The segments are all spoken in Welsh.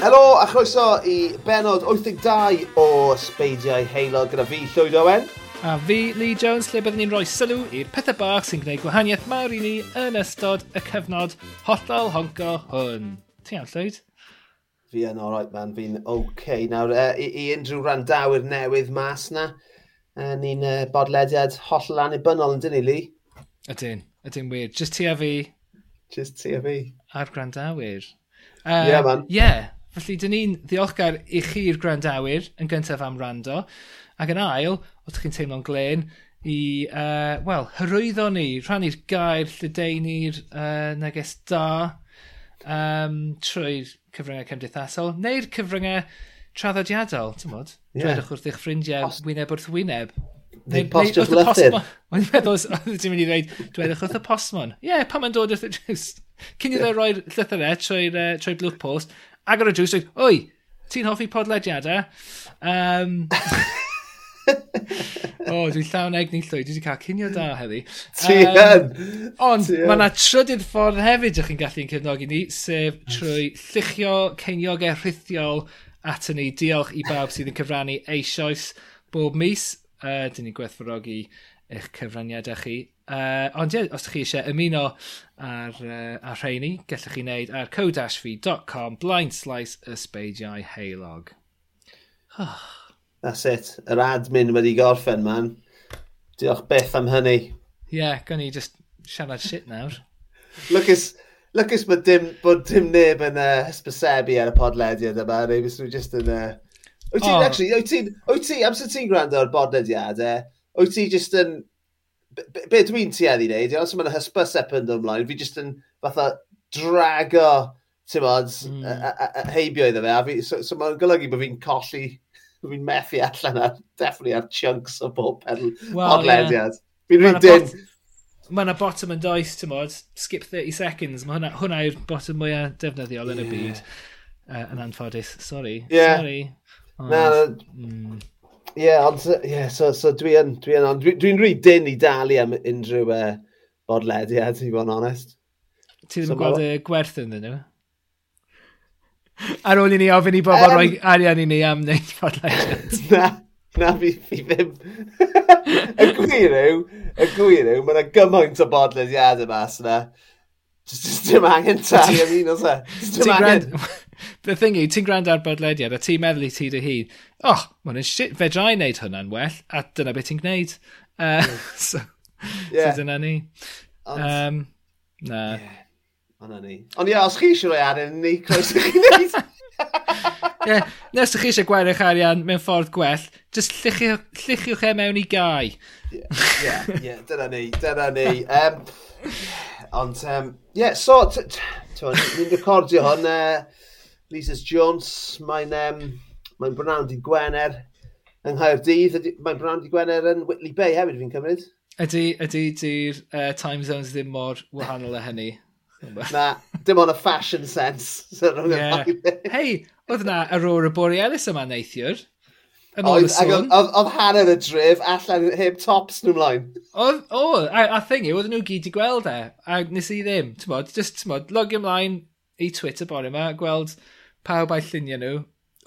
Helo a chroeso i benod 82 o Sbeidiau Heilog gyda fi, Llywyd Owen. A fi, Lee Jones, lle byddwn ni'n rhoi sylw i'r pethau bach sy'n gwneud gwahaniaeth mawr i ni yn ystod y cyfnod hollol honco hwn. Ti iawn, Llywyd? Fi yn alright man, fi'n oce. Okay. Nawr, uh, i, i unrhyw randawyr newydd mas na, uh, ni'n uh, bodlediad hollol anibynnol yn dyn ni, Lee? Ydyn, ydyn wir. Just ti a fi. Just ti a fi. A'r grandawyr. Uh, yeah, man. Ie. Yeah. Felly, dyn ni'n ddiolchgar i chi'r grandawyr yn gyntaf am rando. Ac yn ail, os ydych chi'n teimlo'n glen, i, uh, wel, hyrwyddo ni, rhannu'r gair, lledeini'r uh, neges da um, trwy'r cyfryngau cymdeithasol, neu'r cyfryngau traddodiadol, ti'n modd? Yeah. Dredwch wrth eich ffrindiau Post... wyneb wrth wyneb. Neu postio'r lythyr. Mae'n meddwl, ti'n mynd i ddweud, dwedwch wrth y postmon. Ie, yeah, pan mae'n dod wrth y drws. Cyn iddo roi'r llythyrau trwy'r uh, trwy blwch post, agor y drws, oi, ti'n hoffi podlediadau? Um, o, dwi'n llawn egni llwyd, Dwi wedi cael cynio da heddi. Ti yn! Um, ond mae yna trydydd ffordd hefyd ych chi'n gallu'n cefnogi ni, sef trwy lluchio ceiniogau rhithiol at ni. Diolch i bawb sydd yn cyfrannu eisoes bob mis. Uh, dyn ni'n gwerthfawrogi eich cyfraniadau chi. Uh, ond ie, os ydych chi eisiau ymuno ar, uh, ar rheini, gallwch chi wneud ar co-fi.com blind slice ysbeidiau heilog. Oh. That's it. Yr admin wedi gorffen, man. Diolch beth am hynny. Ie, yeah, gan i just siarad shit nawr. Lucas, Lucas bod dim, bod dim neb yn uh, hysbysebu ar y podlediad yma, neu bys nhw just yn... Uh... Wyt ti'n, oh. actually, wyt ti'n, wyt ti, amser ti'n gwrando ar bodlediad, e? wyt ti just yn... Be, be dwi'n tueddu i wneud, os mae'n hysbysep yn dod ymlaen, fi just yn fatha drago, ti'n modd, mm. heibio iddo fe, a fi, so, so mae'n golygu bod fi'n colli fi'n methu allan ar, definitely ar chunks o bob pen well, podlediad. Yeah. Fi'n rhywun dyn. Mae yna bottom yn does, ti'n modd, skip 30 seconds, mae hwnna, hwnna yw'r bottom mwyaf defnyddiol yn yeah. y byd. Uh, yn anffodus, sorry. Yeah. Sorry. Ond, Na, Na, mm. Ie, yeah, ond, yeah, so, so dwi yn, dwi yn, dwi'n dwi, dwi rhy dyn i dalu am unrhyw uh, bodlediad, i fod yn onest. Ti ddim so, gweld y gwerth yn nhw? Ar ôl i ni ofyn i bobl um, roi arian i ni am wneud podlediad. Na, na fi, fi ddim. y gwir yw, y gwir yw, mae yna gymaint o bodlediad yma yna. Just, just dim angen talu am un o se. Dim angen. The thing yw, ti'n gwrando ar bodlediad a ti'n meddwl i ti dy hun, oh, mae'n shit, fedra i wneud hwnna'n well, a dyna beth ti'n gwneud. Uh, so, yeah. so dyna ni. Ond, um, na. Yeah. Ond ni. Ond ie, os chi eisiau rhoi arian ni, croes i chi wneud. Ie, nes chi eisiau gwerth arian mewn ffordd gwell, just lluchiwch e mewn i gau. Ie, ie, yeah, dyna ni, dyna ni. Um, ond, ie, um, yeah, so, ni'n recordio hwn, uh, Lises Jones, mae'n um, mae brynawn di Gwener yng Nghaerdydd, mae'n brynawn di Gwener yn Whitley Bay hefyd fi'n cymryd. Ydy, ydy, ydy'r uh, time zones ddim mor wahanol a hynny na, dim ond y fashion sense. So yeah. Hei, oedd yna Aurora Borealis yma neithiwr. Yn ôl y sôn. Oedd hanner y dref allan heb tops nhw mlaen. Oedd, o, a, a thing yw, oedden nhw gyd i gweld e. A nes i ddim, ti'n bod, just, ti'n bod, logio ymlaen i Twitter bore yma, gweld pawb a'i lluniau nhw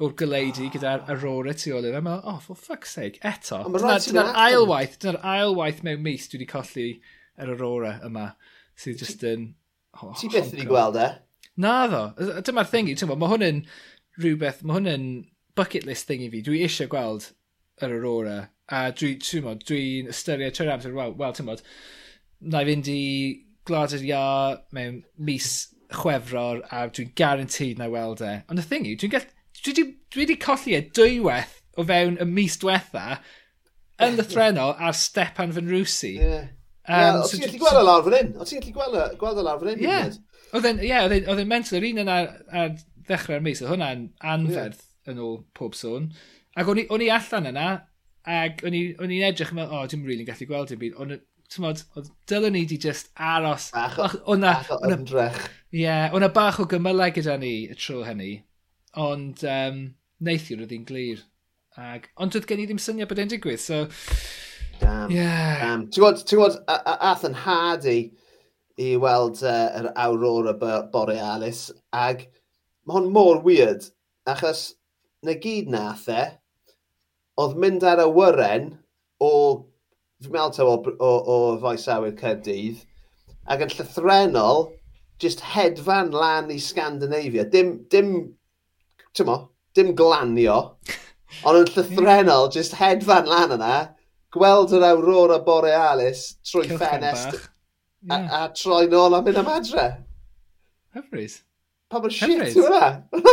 o'r goleidi gyda'r ah. Aurora tu ôl iddo. Oh, for fuck's sake, eto. Dyna'r ailwaith, dyna'r ailwaith mewn mis dwi wedi colli yr Aurora yma. Sydd just yn Oh, Ti byth wedi gweld e? Na ddo. Dyma'r thing i, mae hwn yn rhywbeth, mae hwn yn bucket list thing i fi. Dwi eisiau gweld yr Aurora. A dwi, ti'n dwi, dwi'n ystyried trwy'r amser, wel, wel ti'n bod, na i fynd i glad yr ia mewn mis chwefror a dwi'n garantid na i weld e. Ond y thing i, dwi'n gall... dwi wedi dwi, dwi colli e dwywaith o fewn y mis diwetha yn ddythrenol ar Stepan Fynrwsi. Yeah. Um, yeah, o ti'n gallu gweld y lawr fan hyn? O ti'n gallu gweld, gweld y lawr fan hyn? Yeah. Oedden, ie, yeah, oedden mental, yr un yna ar ddechrau'r mis, oedd hwnna'n anferth yeah. yn ôl pob sôn. Ac o'n i allan yna, ac o'n i'n edrych, yn meddwl, o, oh, dim rili'n gallu gweld dim byd, ond tymod, oedd dylwn ni di just aros. Bach o ymdrech. Ie, yeah, o'na bach o gymylau gyda ni y tro hynny, ond um, neithiwr oedd hi'n glir. Ag, ond doedd gen i ddim syniad bod e'n digwydd, so... Damn. Yeah. Damn. Ti'n gwybod, ti'n gwybod, ath yn had i, i weld uh, yr Aurora Borealis, ag mae hwn mor weird, achos na gyd nath e, oedd mynd ar y wyren o, fi'n meddwl o, o, o Foes Awyr Cerdydd, ac yn llythrenol, just hedfan lan i Scandinavia. Dim, dim, ti'n mo, dim glanio, ond yn llythrenol, just hedfan lan yna, gweld yr aurora borealis trwy Cilch ffenest a, yeah. a, a troi nôl a mynd am adre. Hyfryd. Pa mor shit yw e? hwnna?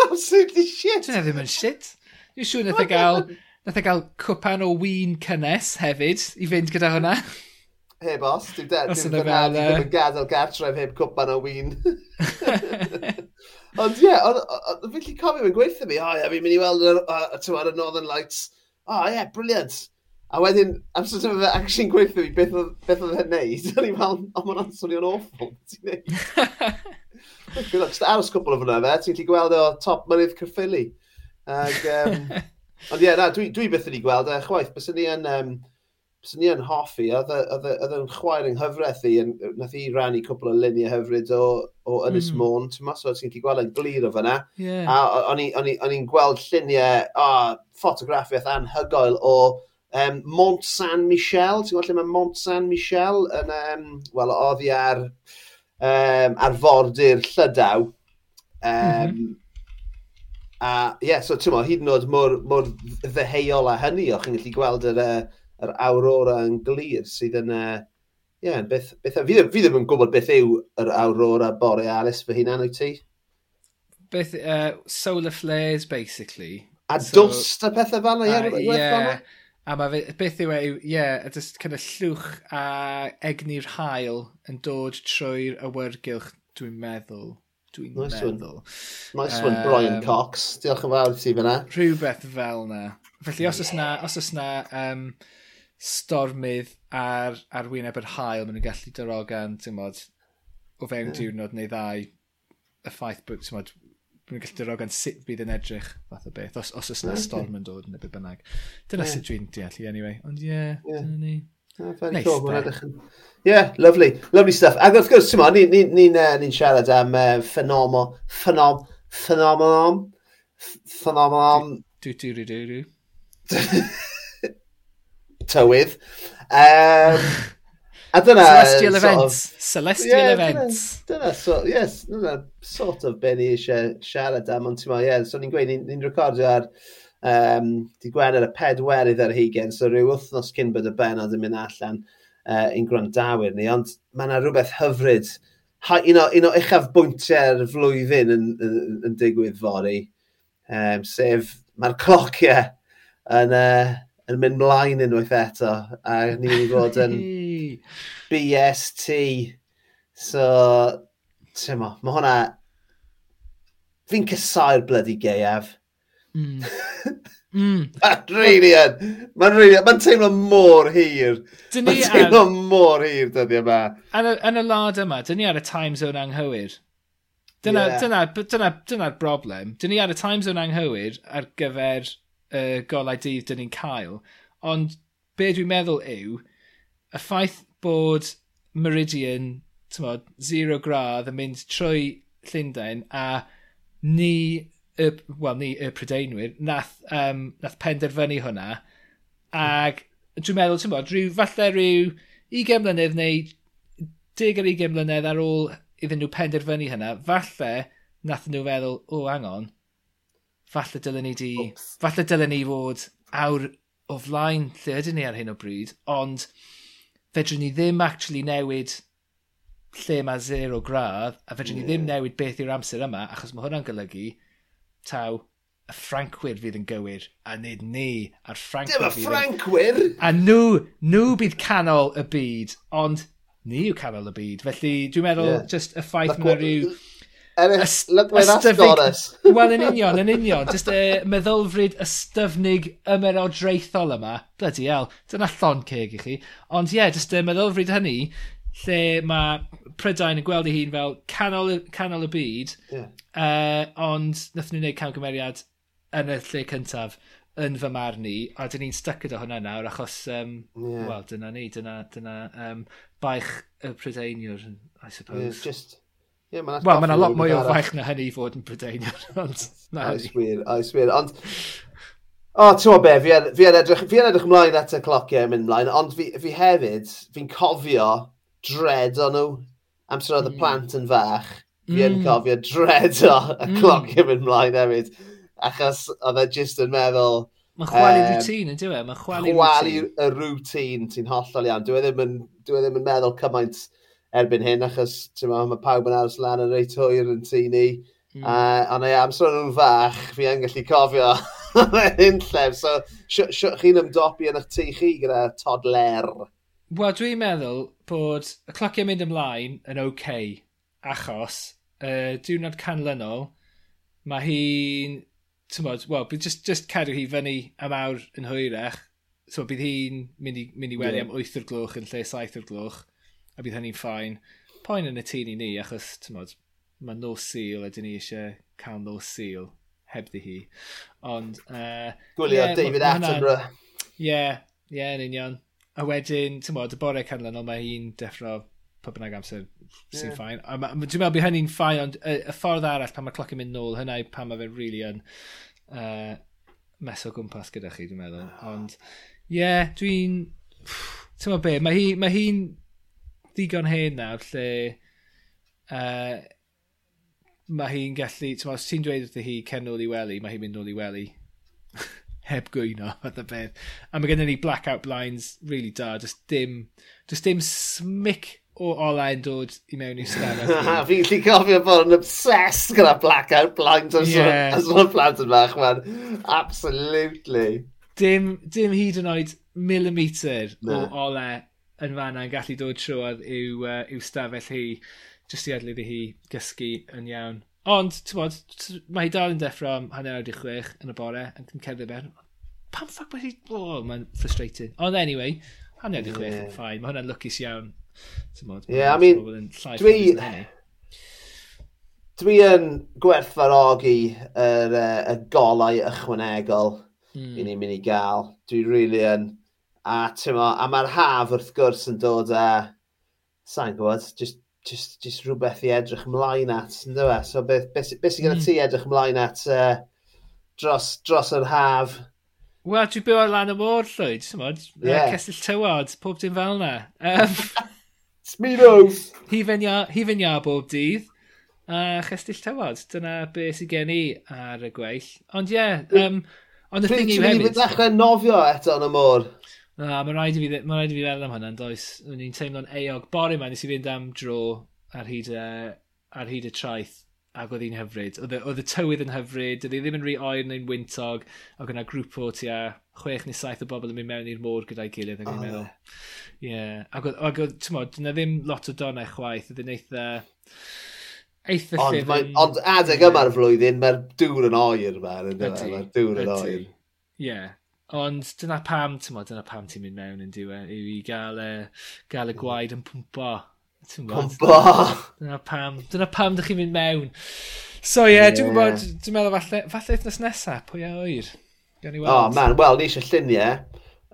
Absolutely shit. Dwi'n ddim yn shit. Dwi'n siŵr nath e gael, nath e gael cwpan o win cynnes hefyd i fynd gyda hwnna. Heb os, dwi'n dweud, dwi'n gwneud ddim yn gadael gartref heb cwpan o win. Ond ie, yeah, fi'n lli cofio mewn gweithio mi, o ie, fi'n mynd i weld y Northern Lights. O ie, yeah, briliant. A wedyn, am sort of actually'n gweithio fi beth oedd, beth oedd e'n neud, o'n i'n fel, o ma'n swnio'n awful, ti'n neud. Gwyd jyst aros cwbl o fyna fe, ti'n lli gweld o top mynydd Caerffili. Ag, um, ond ie, yeah, na, dwi, dwi beth wedi gweld e, chwaith, bys ni yn, um, bys ni yn hoffi, oedd yn chwaer yng nghyfraith i, nath i rannu cwbl o luniau hyfryd o, o Ynys mm. Môn, ti'n mas o, ti'n ti gweld e'n glir o fyna. Yeah. A o'n i'n gweld lluniau, o, ffotograffiaeth anhygoel o, um, Mont Saint Michel, ti'n gwybod lle mae Mont Saint Michel yn, um, wel, oddi ar, um, ar fordir Llydaw. Um, mm -hmm. A ie, yeah, so ti'n mo, hyd yn oed mor, mor ddeheuol a hynny, o'ch chi'n gallu gweld yr, yr aurora yn glir sydd yn... Uh, Ie, yeah, beth, beth, fi, ddim, fi ddim yn gwybod beth yw yr aurora borealis fy hunan wyt ti? Beth, uh, solar flares, basically. A so, dwst a pethau fel yna, ie? rhywbeth fel yna. A mae fe, beth yw e yw, ie, yeah, jyst kind of llwch a egni'r hael yn dod trwy'r awyrgylch, dwi'n meddwl. Dwi'n nice meddwl. One. Nice um, one, Brian Cox. Diolch yn fawr ti fyna. Rhywbeth fel na. Felly os oes na, os oes na um, stormydd ar, ar wyneb yr hael, maen nhw'n gallu darogan, ti'n modd, o fewn yeah. diwrnod neu ddau, y ffaith bod, ti'n modd, Mae'n dwi'n gyllidrog yn sut bydd yn edrych fath o beth, os, os oes na storm yn dod neu beth bynnag. Dyna yeah. sut dwi'n deall i anyway, ond ie, yeah, yeah. dyna ni. Yeah, nice, cool, yeah, lovely, lovely stuff. Ac wrth gwrs, ti'n ni'n ni, ni, ni, ni siarad am uh, ffenomo, ffenom, ffenomenon, ffenomenon... Dw, dw, dw, dw, dw. Tywydd. Um, A dyna... Celestial eh, sort events. Of, Celestial yeah, events. Dyna, dyna, so, yes, dyna sort of be ni eisiau siarad am, ond ti'n meddwl, yeah, so ni'n gweud, ni'n ni recordio ar um, di gwener y pedwerydd ar hugen, so rhyw wythnos cyn bod y benod yn mynd allan uh, i'n gwrandawyr ni, ond mae yna rhywbeth hyfryd, ha, un, o, un o uchaf bwyntiau'r flwyddyn yn, yn, yn digwydd fori, um, sef mae'r clociau yn, uh, yn mynd mlaen unwaith eto. A ni wedi bod yn BST. So, ti'n mo, mae hwnna... Fi'n cysau'r bloody geiaf. Mm. mm. Mae'n really yn. Mae'n really. Mae'n teimlo mor hir. Mae'n teimlo ar... mor hir dyddi yma. Yn y, yn y lad yma, dyn ni ar y time zone anghywir. Dyna'r yeah. dyna, dyna, dyna, dyna broblem. Dyn ni ar y time zone anghywir ar gyfer uh, golau dydd dyn ni'n cael. Ond be dwi'n meddwl yw, y ffaith bod Meridian, tymod, zero gradd yn mynd trwy Llundain a ni, y, wel ni y Prydeinwyr, nath, um, nath penderfynu hwnna ac dwi'n meddwl, ti'n tymod, rhyw, falle rhyw 20 mlynedd neu 10 ar 20 mlynedd ar ôl iddyn nhw penderfynu hynna, falle nath nhw feddwl, o, oh, hang on, falle dylen ni di... Oops. Falle dylen ni fod awr o flaen lle ydyn ni ar hyn o bryd, ond fedrwn ni ddim actually newid lle mae zero gradd, a fedrwn yeah. ni ddim newid beth yw'r amser yma, achos mae hwnna'n golygu taw y Ffrancwyr fydd yn gywir, a nid ni, a'r Ffrancwyr fydd... Dim y Ffrancwyr! A nhw, nhw bydd canol y byd, ond ni yw canol y byd. Felly, dwi'n meddwl, yeah. just y ffaith mae rhyw... What Ennill lygwyr asgores. Wel, yn union, yn union. Just y e, uh, meddylfryd ystyfnig ymerodraethol yma. Bloody hell. Dyna llon ceg i chi. Ond ie, yeah, just y e, meddylfryd hynny, lle mae Prydain yn gweld ei hun fel canol, canol y byd, yeah. uh, e, ond nath ni'n gwneud camgymeriad yn y lle cyntaf yn fy marn i, a dyn ni'n stuck gyda hwnna nawr, achos, um, yeah. wel, dyna ni, dyna, dyna um, baich y Prydainiwr, I suppose. Yeah, just, Yeah, Wel, mae yna lot mwy o faich na hynny i fod yn Brydeinig. Oes wir, oes wir. Ond, o, oh, ti'n be, fi yn, edrych, fi yn edrych ymlaen at y clociau yn mynd ymlaen, ond fi, fi hefyd, fi'n cofio dred o nhw amser oedd y mm. plant yn fach. Fi yn mm. cofio dred o y mm. clociau mynd ymlaen hefyd. Achos oedd e jyst yn meddwl... Mae chwalu um, routine, ynddo e? Mae chwalu routine. Chwalu y routine, ti'n hollol iawn. Dwi e ddim yn, dwi e ddim yn meddwl cymaint erbyn hyn, achos mae pawb yn aros lan yn reit hwyr yn tu ni. Mm. Uh, ond ie, amser nhw'n fach, fi yn gallu cofio hyn llef. So, chi'n ymdopi yn eich tu chi gyda todler? Wel, dwi'n meddwl bod y clociau mynd ymlaen yn oce, okay, achos uh, diwrnod canlynol, mae hi'n, ti'n bod, wel, bydd just, just cadw hi fyny am awr yn hwyrach, so bydd hi'n mynd i, mynd i wely yeah. am 8 o'r gloch yn lle 7 o'r gloch a bydd hynny'n ffain. Poen yn y tîn i ni, achos, tymod, mae no seal a dyn ni eisiau cael no seal heb ddi hi. Ond... Uh, Gwylio yeah, David Attenborough. Ie, yeah, ie, yeah, yn union. A wedyn, ti'n modd, y bore canlynol mae hi'n deffro pob bynnag amser sy'n yeah. ffain. Dwi'n meddwl bod hynny'n ffain, ond y, y ffordd arall pan mae cloc yn mynd nôl, hynna pan mae fe'n rili really yn uh, mes o gwmpas gyda chi, dwi'n meddwl. Ah. Ond, ie, yeah, dwi'n... Ti'n meddwl be, mae hi'n... Mae hi digon hen nawr lle uh, mae hi'n gallu, ti'n os ti'n dweud wrthi hi cen nôl i wely, mae hi'n mynd nôl i wely heb gwyno fath o beth. A mae gennym ni blackout blinds really da, just dim, just dim smic o olau'n dod i mewn i'r stafell. Fi'n lli cofio bod yn obsessed gyda blackout blinds as yeah. o'n plant yn bach, man. Absolutely. Dim, dim hyd yn oed millimetre no. o olau yn fanna yn gallu dod trwad i'w, uh, i'w stafell hi, jyst i adlu i hi gysgu yn iawn. Ond, ti'n bod, mae hi dal yn deffro am hanner awr 16 yn y bore yn cerdded ben. Pam ffac mae hi... Oh, mae'n frustrating. Ond anyway, hanner awr chwech yn ffain. Mae hwnna'n lwcus iawn. Ti'n bod, yeah, I mean, dwi... Dwi yn gwerthfarogi yr, y golau ychwanegol mm. i ni'n mynd i gael. Dwi really yn... A, mo, a mae'r haf wrth gwrs yn dod â, sa'n gwybod, just, just, just rhywbeth i edrych ymlaen at, yn dweud? So beth, beth, beth sy'n gyda hmm. ti edrych ymlaen at uh, dros, dros yr haf? Wel, dwi'n byw ar lan y môr, Llwyd, ti'n yeah. cestyll Tywod, pob dim fel yna. Um, Smiros! Hifen ia, hifen ia bob dydd a chestyll tywod. Dyna beth sy'n gen i ar y gweill. Ond ie, yeah, um, ond y thing yw hefyd... Dwi'n dechrau nofio eto yn y môr. Na, mae'n rhaid i fi, mae rhaid i fi feddwl am hynna'n does. O'n i'n teimlo'n eog. Bore ma, nes i fynd am dro ar hyd, uh, ar hyd y traeth ac oedd hi'n hyfryd. Oedd y tywydd yn hyfryd, oedd hi ddim yn rhy oer neu'n wyntog, ac yna grŵp o tua chwech neu saith o bobl yn mynd mewn i'r môr gyda'i gilydd, ac oh, meddwl. Ie. Yeah. Ac oedd, ti'n modd, dyna ddim lot o donau chwaith, oedd yn eitha... Eitha ond, ffif yn... Ond adeg yma'r flwyddyn, mae'r dŵr yn oer, yma. Mae'r dŵr yn oer. Ie. Yeah. Ond dyna pam, ti'n tymo, dyna pam ti'n mynd mewn yn diwedd, yw i gael, uh, e, gael y mm. gwaed yn pwmpo. Pwmpo! Dyna pam, dyna pam ddech chi'n mynd mewn. So ie, yeah, yeah. dwi'n gwybod, dwi'n meddwl falle, falle wythnos nesaf, pwy a oer. Gawn ni weld. Oh man, wel, ni eisiau lluniau.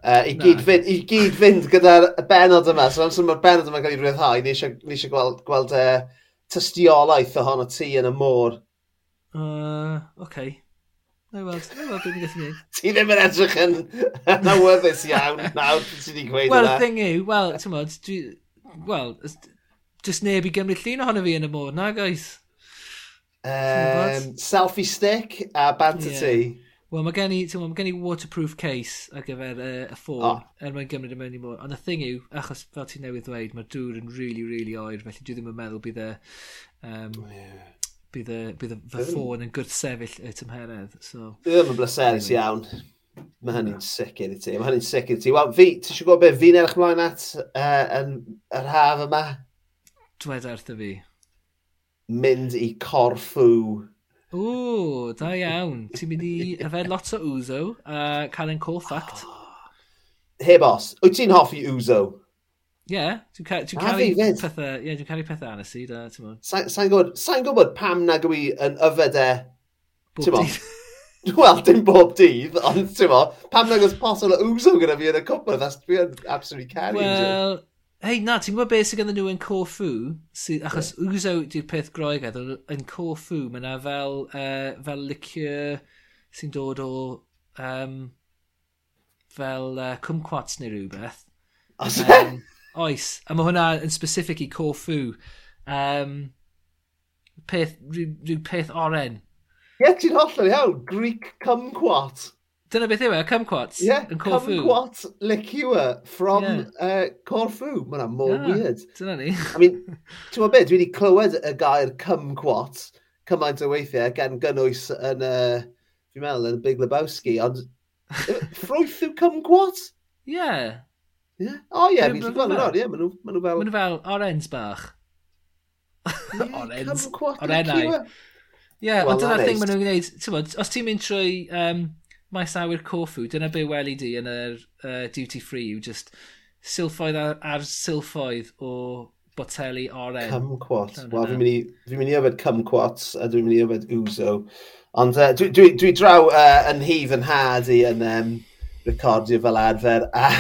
Uh, i, gyd fynd, I gyd fynd gyda'r benod yma, so amser mae'r benod yma'n cael ei rhyddhau, ni eisiau, ni eisiau gweld, gweld uh, tystiolaeth ohono ti yn y môr. Uh, Okay. Na i weld, na i weld beth ni'n gallu gwneud. Ti ddim yn edrych yn yn awyddus iawn nawr, ti wedi gweud Wel, yna. thing yw, wel, ti'n modd, dwi... Wel, jyst neb i gymryd llun ohono fi yn y môr, na guys. Um, selfie stick a bant y yeah. ti. Wel, mae gen i, ti'n modd, mae gen i waterproof case ar gyfer uh, y ffôn, oh. er mae'n gymryd y mewn i môr. Ond y thing yw, achos fel ti'n newydd ddweud, mae'r dŵr yn really, really oer, felly dwi ddim yn meddwl bydd e... Um, yeah bydd, y, bydd y, fy ffôn yn gwrthsefyll y tymheredd. So. Bydd ddim yn bleserus iawn. Mae hynny'n sicr i ti. Mae hynny'n sicr i ti. Wel, fi, ti eisiau gwybod beth fi'n erach mlaen at uh, yn yr haf yma? Dwed wrtho fi. Mynd i Corfu. O, da iawn. Ti'n mynd i yfed lot o Wzo a uh, cael ein call fact. Oh. Heb os. Wyt ti'n hoffi Wzo? Ie, yeah, dwi'n ca dwi caru pethau, ie, dwi'n caru pethau anes i, da, ti'n mwyn. Sa'n gwybod, sa gwybod pam na yw yn yfed e... Bob dydd. Wel, dim bob dydd, ond ti'n mo, pam na oes posol o wso gyda fi yn y cwpl, that's fi yn absolutely caru. Wel, hei na, ti'n gwybod beth sydd ganddyn nhw yn Corfu, sydd, achos yeah. wso di'r peth groeg edrych, yn Corfu, mae yna fel, uh, fel liqueur sy'n dod o, um, fel uh, cwmquats neu rhywbeth. Os um, Oes, a mae hwnna yn specific i Corfu. Um, peth, rhyw, rhyw peth oren. Ie, ti'n hollol iawn. Greek cumquat. Dyna beth yw e, cumquats yeah, yn Corfu. Cumquat liqueur from yeah. uh, Corfu. Mae'n mor yeah, weird. Dyna ni. I mean, ti'n gwybod beth, dwi wedi clywed y gair cumquat cymaint o weithiau gan gynnwys yn, uh, fi'n meddwl, yn Big Lebowski, ond ffrwyth yw cumquat? Ie. Yeah. Ie? O oh, ie, yeah, fi'n gweld yn od, ie. Maen nhw ma fel... Maen nhw fel orens bach. Orens. Orenau. Ie, ond dyna'r thing maen nhw'n gwneud. ti'n bod, os ti'n mynd trwy um, maes awyr Corfu, dyna be weli di yn yr uh, duty free yw just silffoedd ar, ar silffoedd o boteli oren. Cymquat. Wel, fi'n mynd i, fi mynd i yfed cymquat a dwi'n mynd i yfed ouzo. Ond uh, dwi, dwi, dwi draw uh, yn hif yn had i yn um, recordio fel arfer a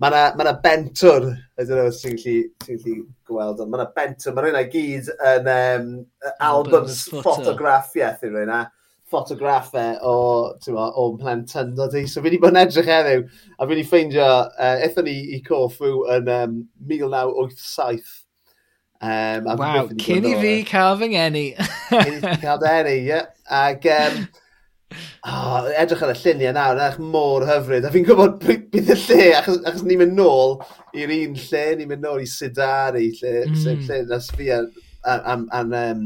Mae yna ma bentwr, ydyn nhw, sy'n gallu, sy gallu gweld, ond mae yna bentwr, mae rhywun gyd yn um, albums ffotograffiaeth thyn rhywun ffotograffau o, ti'n mo, o'n plentyn dod i. So fi wedi bod yn edrych heddiw, a fi wedi ffeindio, uh, eithon ni i Corfu yn um, 1987. Um, wow, cyn i fi cael fy ngeni. cyn i fi cael dy eni, ie. Ac um, oh, edrych ar y lluniau nawr, edrych mor hyfryd, a fi'n gwybod bydd y lle, achos, achos ni'n mynd nôl i'r un lle, ni'n mynd nôl i Sidari, lle, mm. lle nas fi an, an, an, um,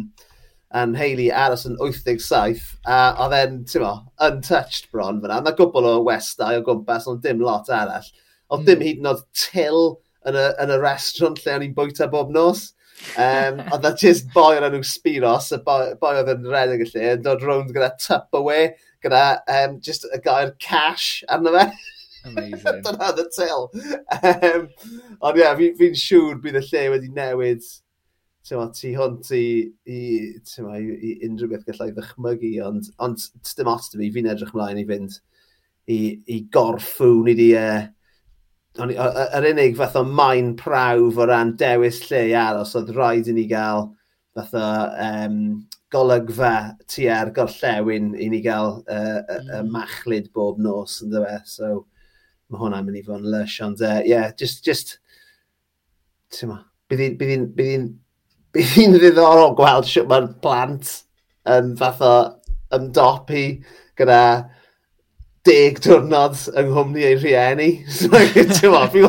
an Hayley aros yn 87, a oedd e'n, ti'n mo, untouched bron fyna. Mae gwbl o westau o gwmpas, ond dim lot arall. Oedd mm. dim hyd yn oed till yn y, yn y restaurant lle o'n i'n bwyta bob nos. Um, oedd e just boi o'r enw Spiros, y boi, boi oedd yn redeg y lle, yn dod rownd gyda Tupperware gyda um, just y gair cash arno fe. Amazing. Dyna the tale. Um, ond ie, yeah, fi'n fi, siŵr bydd y lle wedi newid tyma, tu hwnt i, i, tyma, i, i unrhyw beth gallai ddychmygu, ond, ond dim os dim i, fi'n edrych mlaen i fynd i, i gorffw, ni di... Uh, yr unig fath o maen prawf o ran dewis lle i aros oedd rhaid i ni gael fath o um, golygfa tua'r gorllewin i ni gael y uh, mm. uh, bob nos, yn fe. So, mae hwnna'n mynd i fod yn lush, ond ie, uh, yeah, just, just, ti'n ma, bydd hi'n bydd hi'n, bydd ddiddorol gweld sut mae'r plant yn fath o ymdopi gyda deg diwrnod yng Nghymru ei rhieni. So, ti'n ma, fi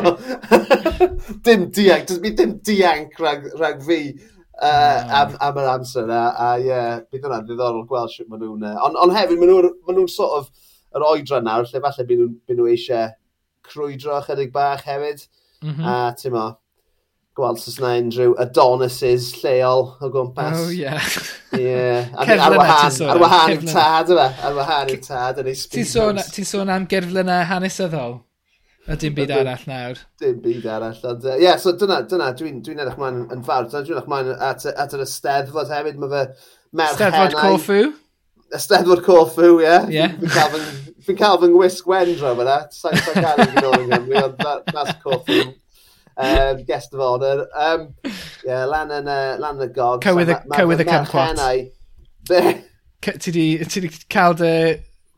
Dim dianc, dim dianc rhag, rhag fi uh, am, am yr amser yna. A ie, yeah, bydd hwnna'n ddiddorol gweld sut maen nhw'n... Ond on hefyd, maen nhw'n nhw, nhw sort of yr oedran nawr, lle falle bydd nhw, nhw eisiau crwydro chydig bach hefyd. Mm -hmm. A ti'n mo, gweld Saesna unrhyw Adonises lleol o gwmpas. Oh, ie. Yeah. Ar wahan, ar wahan i'w tad yma. Ar wahan i'r tad yn ei speedos. Ti'n sôn am gerflynau hanesyddol? A dim byd arall nawr. Dim byd arall. Ond, uh, yeah, so dyna, dyna dwi'n dwi edrych mlaen yn fawr. Dwi'n edrych mlaen at, at yr ysteddfod hefyd. Mae fe merch Steddfod. Corfu. Ysteddfod Corfu, ie. Yeah. Yeah. Fi'n cael fy ngwisg wendro fe na. Sa'n cael yn gyda'r Nghymru, ond that, that's Corfu. Um, guest of honour. Um, yeah, lan yn, uh, lan yn y gog. Cywydd y cymcwat. Ti di cael dy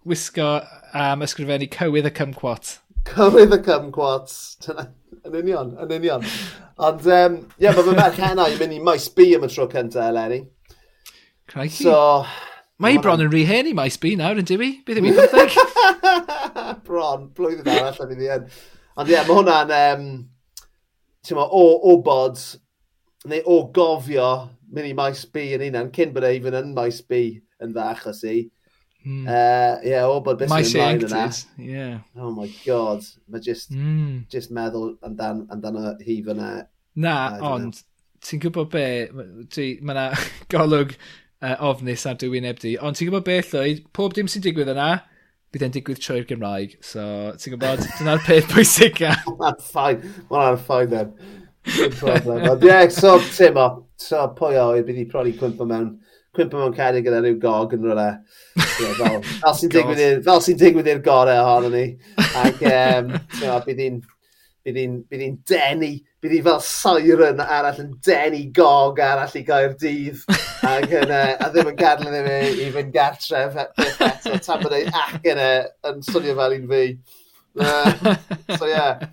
wisgo am ysgrifennu cywydd y cymcwat. Cywydd y cymquats. Yn union, yn union. Ond, um, ie, yeah, mae fy merch hena i mynd i maes B am y tro cyntaf, Eleni. Crikey. So, Mae i bron yn rhy hen i maes B nawr, yn diwy? Bydd yn 15? bron, blwyddyn arall yn i hyn. Ond ie, yeah, mae hwnna'n, um, ti'n o o bod, neu o gofio mynd i maes B yn unan, cyn bod e even yn maes B yn dda achos i. Mm. Uh, yeah, o bod beth sy'n ymlaen yna. Yeah. Oh my god, mae just, mm. just meddwl amdan, amdano hi fyna. Na, ond, ti'n gwybod be, mae yna golwg uh, ofnus ar dy wyneb di, ond ti'n gwybod be llwyd, pob dim sy'n digwydd yna, bydd e'n digwydd trwy'r Gymraeg. So, ti'n gwybod, dyna'r peth pwysica. Mae'n ffain, mae'n ffain then. Good problem. Ond ie, yeah, so Timo, so pwy o, bydd i prodi cwmpa mewn cwmpa mewn cedig gyda rhyw gog yn rhywle. fel fel sy'n digwydd i'r gorau ohono ni. Ac um, bydd hi'n bydd hi'n denu, bydd hi fel siren arall yn denu gog arall i gael dydd. Ac yn, uh, a ddim yn gadael ddim i, i fynd gartref e- eto tan bod ei ac yn, e, yn swnio fel un fi. Uh, so ie, yeah,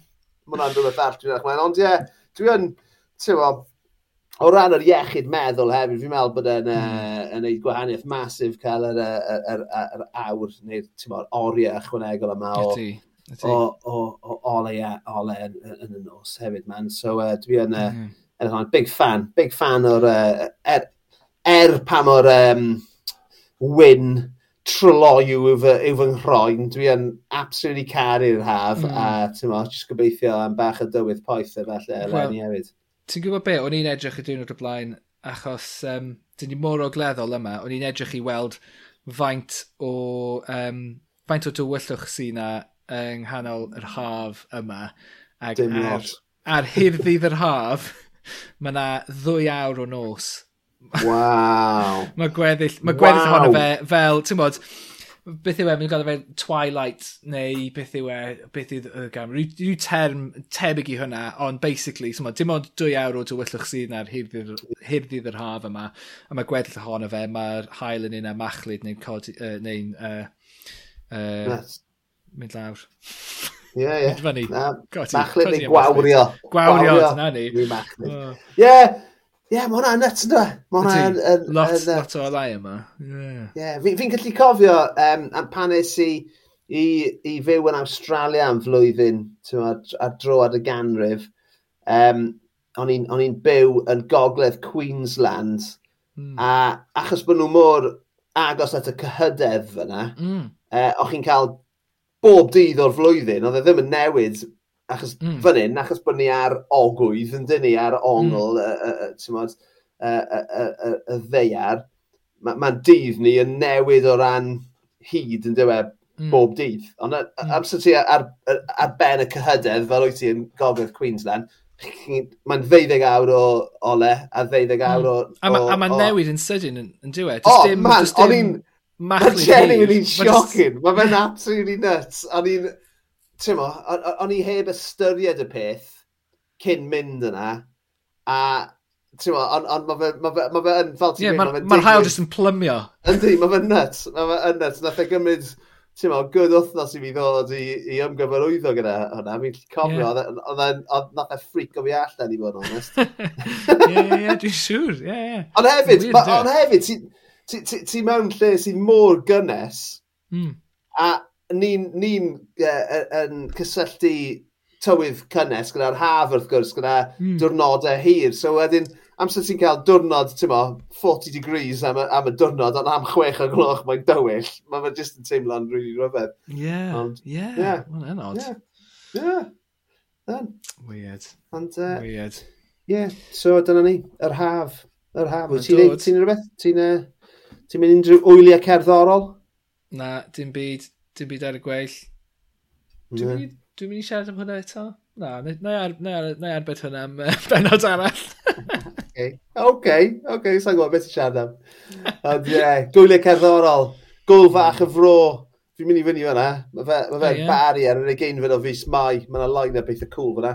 mae hwnna'n rhywbeth arall dwi'n edrych. Ond ie, yeah, dwi ti'n o ran yr iechyd meddwl hefyd, fi'n meddwl bod e'n mm. uh, gwahaniaeth masif cael yr, yr, yr, yr awr neu'r oriau ychwanegol yma o, o, o, o ole, ole yn, yn, y nos hefyd, man. So, uh, dwi yn, mm. uh, big fan, big fan o'r, uh, er, er pa mor um, wyn troloiw yw, yw fy nghroen, dwi yn absolutely caru'r haf, mm. a ti'n mo, jyst gobeithio am bach o dywydd poeth efallai eleni well, hefyd. Ti'n gwybod be, o'n i'n edrych y diwrnod o blaen achos um, dyn ni mor ogleddol yma, o'n i'n edrych i weld faint o, um, faint o dywyllwch sy'n na yng nghanol yr haf yma. Ag Dim ar, lot. Ar hyrdd yr haf, mae yna ddwy awr o nos. Waw. mae gweddill, mae gweddill wow. ohono fe fel, ti'n bod, beth yw e, mae'n gael fe Twilight neu beth yw e, beth yw y gam, rhyw, term tebyg i hwnna, ond basically, so ma, dim ond dwy awr o dywyllwch sydd na'r hyrdd yr haf yma, a mae gweddill ohono fe, mae'r hael yn un a achlyd neu'n codi, uh, neu'n uh, uh, mynd lawr. Ie, yeah, ie. Yeah. Fyny. Machlyd neu gwawrio. Gwawrio, dyna ni. Ie, Ie, yeah, mae hwnna'n nuts ynddo. E? Mae hwnna'n... Lot, lot o olau yma. Ie, yeah. fi'n gallu cofio um, pan nes i, i, i fyw yn Australia am flwyddyn ar dro ar y ganrif. Um, o'n i'n byw yn gogledd Queensland mm. a achos bod nhw mor agos at y cyhydedd fyna, mm. uh, o'ch chi'n cael bob dydd o'r flwyddyn, oedd e ddim yn newid Achos mm. fan hyn, achos bod ni ar ogwydd, yn dyn ni ar ongl, mm. y, y, y, ddeiar, mae'n ma dydd ni yn newid o ran hyd yn dweud mm. bob dydd. Ond mm. amser ti ar, ar, ar ben y cyhydedd, fel wyt ti yn gogledd Queensland, mae'n 20 awr o ole a 20 hmm. awr o... Mm. A mae'n ma newid yn sydyn yn, yn diwedd. O, man, o'n i'n... Mae'n genuinely shocking. Mae fe'n absolutely nuts. O'n i'n ti'n mo, o'n i heb ystyried y peth cyn mynd yna, a ti'n mo, ond on, mae fe, ma fe, ma fe yn, fel ti'n yeah, mynd, mae'n hael jyst yn plymio. Yndi, mae fe'n nuts, mae fe'n nuts, nath e gymryd, ti'n mo, good wythnos i fi ddod i, i ymgyfarwyddo gyda hwnna, mi'n cofio, yeah. E, oedd nath e ffric o fi allan i fod yn onest. Ie, ie, dwi'n siŵr, ie, ie. Ond hefyd, e? ond hefyd, ti, ti, ti, ti mewn lle sy'n môr gynnes, mm. a ni'n ni uh, uh, yn cysylltu tywydd cynnes gyda'r haf wrth gwrs, gyda mm. diwrnodau hir. So wedyn, amser ti'n cael diwrnod, ti'n mo, 40 degrees am y, am y diwrnod, ond am chwech o gloch mae'n dywyll, mae fe jyst yn teimlo'n rili really rhyfedd. Ie, ie, mae'n enod. Ie, ie. Weird. Ond, uh, Weird. Ie, yeah, so dyna ni, yr haf. Yr haf. Ti'n ti rhywbeth? Ti'n uh, ti mynd unrhyw wyliau cerddorol? Na, dim byd dim byd ar y gweill. Dwi'n mynd i siarad am hwnna eto? Na, na i arbed hwnna am benod arall. Oce, oce, oce, sa'n gwybod beth i siarad am. Ond ie, yeah, gwyliau cerddorol, gwl fach y fro. Fi'n mynd i fyny fyna. Mae fe, ma fe oh, yeah. bari ar yr egeinfed o fus mai. Mae yna line up eitha cool fyna.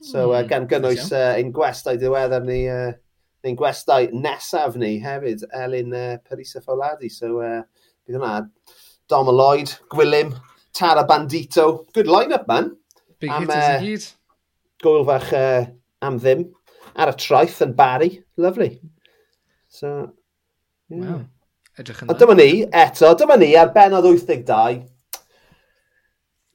So, mm, uh, gan gynnwys uh, ein gwestau diweddar ni, uh, ein gwestau nesaf ni hefyd, Elin uh, Perisa Fawladi. So, uh, bydd hwnna Dom Lloyd, Gwilym, Tara Bandito. Good line-up, man. Big am, hitters uh, i gyd. Gwyl fach uh, am ddim. Ar y traeth yn Barry. Lovely. So, yeah. Wow. Edrych yna. A dyma ni, eto, dyma ni ar benod 82.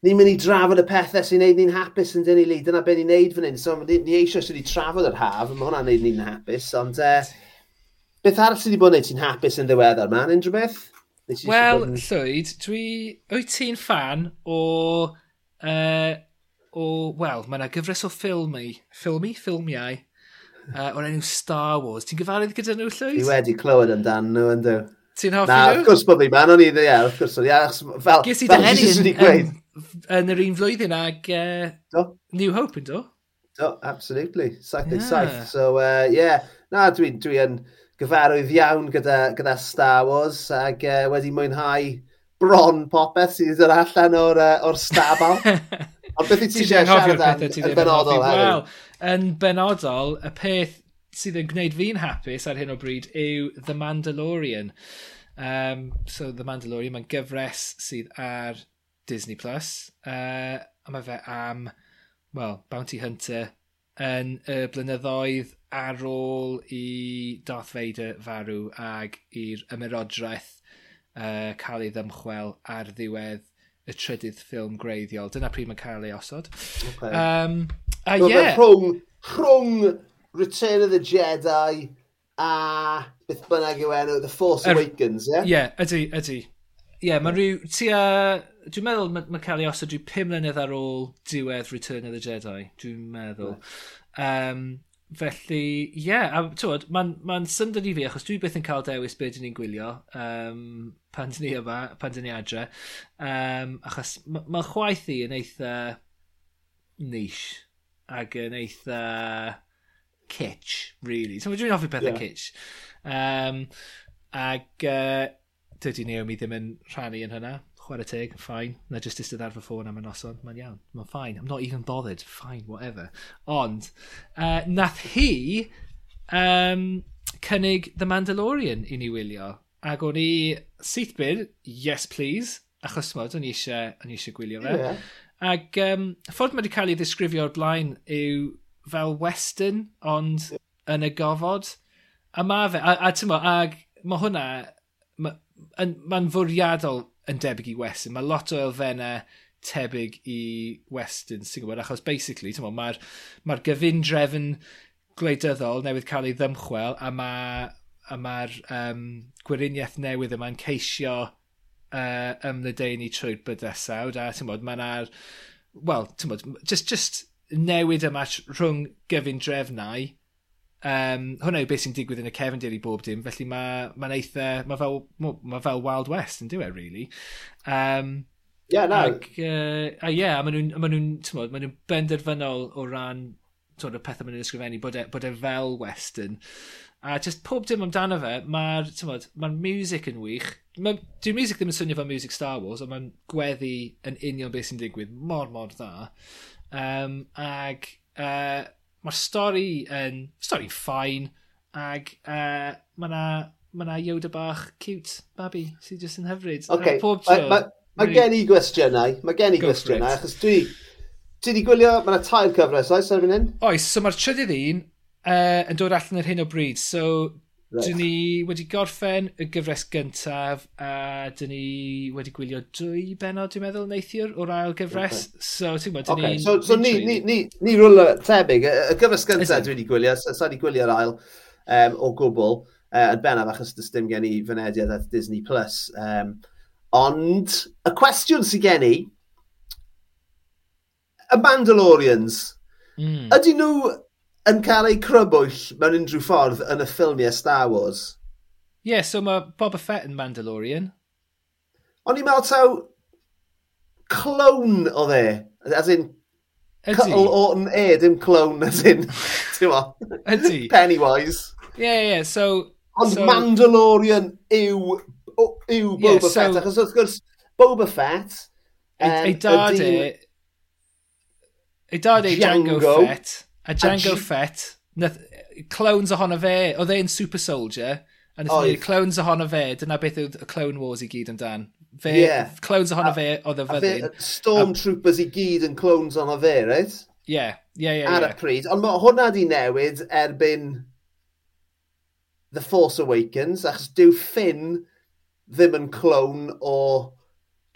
Ni'n mynd i drafod y pethau sy'n neud ni'n hapus yn dyn ni li. Dyna beth ni'n neud fan hyn. So, ni, ni eisiau sydd wedi trafod yr haf. Mae hwnna'n neud ni'n hapus. Ond, uh, beth arall sydd wedi bod yn neud ti'n hapus yn ddiweddar, man? Unrhyw beth? Wel, yn... Llwyd, dwi... Wyt ti'n fan o... Uh, o Wel, mae yna gyfres o ffilmi, ffilmi, ffilmiau, uh, o'r enw Star Wars. Ti'n gyfarwydd gyda nhw, Llwyd? Fi wedi clywed amdan nhw, yn ynddo. Ti'n hoffi nhw? Na, wrth gwrs bod fi, man, o'n i dde, wrth gwrs. Ia, fel, Ges i dehenu yn, yn, yr un flwyddyn ag uh, New Hope, ynddo? Do, absolutely. 77. Yeah. So, uh, yeah. Na, dwi'n... Dwi, dwi gyfarwydd iawn gyda, gyda Star Wars ac uh, e, wedi mwynhau bron popeth sydd yn allan o'r, uh, or stabal. Ond beth i ti eisiau siarad am yn benodol? Wel, yn benodol, y peth sydd yn gwneud fi'n hapus ar hyn o bryd yw The Mandalorian. Um, so The Mandalorian, mae'n gyfres sydd ar Disney+. Plus, uh, a mae fe am, well, Bounty Hunter yn y blynyddoedd ar ôl i Darth Vader farw ag i'r ymerodraeth uh, cael ei ddymchwel ar ddiwedd y trydydd ffilm greiddiol. Dyna pryd mae'n cael ei osod. Okay. Um, a ie... Yeah. Rhwng, rhwng Return of the Jedi a beth bynnag yw enw, The Force er, Awakens, ie? Yeah? Ie, yeah, ydy, ydy. Ie, yeah, mae'n rhyw... Tua... Dwi'n meddwl mae'n ma cael ei osod rhyw pum mlynedd ar ôl diwedd Return of the Jedi, dwi'n meddwl. Um, Felly, ie, yeah, a tywod, mae'n ma, syndod i fi, achos dwi byth yn cael dewis beth dyn ni'n gwylio um, pan dyn ni yma, pan dyn ni adre, um, achos mae ma chwaith i yn eitha niche, ac yn eitha kitsch, really. So dwi'n hoffi pethau yeah. kitsch. Um, ac uh, dydy Naomi ddim yn rhannu yn hynna chwarae teg, fine. Na just istedd ar fy ffôn am y noson, mae'n iawn. Mae'n fine. I'm not even bothered. Fine, whatever. Ond, uh, nath hi um, cynnig The Mandalorian i ni wylio. Ac o'n i sythbyd, yes please, achos mod, o'n i eisiau gwylio fe. Yeah. Ac um, ffordd mae wedi cael ei ddisgrifio o'r blaen yw fel western, ond yeah. yn y gofod. A mae fe, a, a ti'n mo, ag mae hwnna, mae'n ma fwriadol yn debyg i Western. Mae lot o elfennau tebyg i Western, sy'n gwybod, achos basically, mae'r ma, r, ma r gyfun gwleidyddol newydd cael ei ddymchwel a mae a mae'r um, gwiriniaeth newydd yma'n ceisio uh, ymlydeini trwy'r bydysawd a ti'n bod, mae'n ar, wel, ti'n bod, just, just newid yma rhwng gyfun drefnau um, hwnna yw beth sy'n digwydd yn y cefndir i bob dim, felly mae ma eitha, mae fel, ma fel Wild West yn diwedd, really. Um, yeah, na. Ac, uh, a ie, yeah, maen nhw'n ma nhw, ma nhw, benderfynol o ran sort of pethau maen nhw'n ysgrifennu, bod e, bod e fel Western. A just pob dim amdano fe, mae'r ma, ma music yn wych. Ma, Dwi'n music ddim yn swnio fel music Star Wars, ond mae'n gweddi yn union beth sy'n digwydd mor, mor dda. Um, ag uh, Mae'r stori yn... stori ffain, ag uh, mae na ma na Yoda bach cute, babi, sydd jyst yn hyfryd. Okay. Pob tro. Mae ma, ma really... gen i gwestiynau, mae gen i gwestiynau, achos dwi, ti di gwylio, mae yna tair cyfres, oes, ar erbyn hyn? Oes, so mae'r trydydd un uh, yn dod allan yr hyn o bryd, so Right. Dyn ni wedi gorffen y gyfres gyntaf a dyn ni wedi gwylio dwy benod, dwi'n meddwl, neithiwr o'r ail gyfres. So, ti'n gwybod, dyn okay. ni... So, so ni, ni, ni, ni rwla tebyg. Y gyfres gyntaf dwi wedi gwylio, sa'n i gwylio'r ail um, o gwbl, uh, yn bennaf achos dys dim gen i fynediad at Disney+. Plus. Um, ond, y cwestiwn sy'n gen i, y Mandalorians, mm. ydy nhw yn cael ei crybwyll mewn unrhyw ffordd yn y ffilmiau Star Wars. Ie, yeah, so mae Boba Fett yn Mandalorian. O'n i'n meddwl taw clown o dde. As in, Ydy. Cuttle Orton E, dim clown as in, ti'n mo? Ydy. Pennywise. Ie, yeah, ie, yeah, so... Ond so... Mandalorian yw, yw Boba yeah, so... Fett, achos wrth gwrs, Boba Fett... Um, ei dad e... Ei dad e Django, Django Fett A Django a Fett, nath, clones ohono fe, oedd e'n super soldier, a nath oedd. clones ohono fe, dyna beth oedd y Clone Wars i gyd amdan. Fe, yeah. clones ohono a, fe, oedd y fyddin. Stormtroopers a, i gyd yn clones ohono fe, right? Ie, yeah, ie, yeah, ie. Yeah, Ar yeah. y pryd, ond mae hwnna di newid erbyn The Force Awakens, achos dyw Finn ddim yn clone o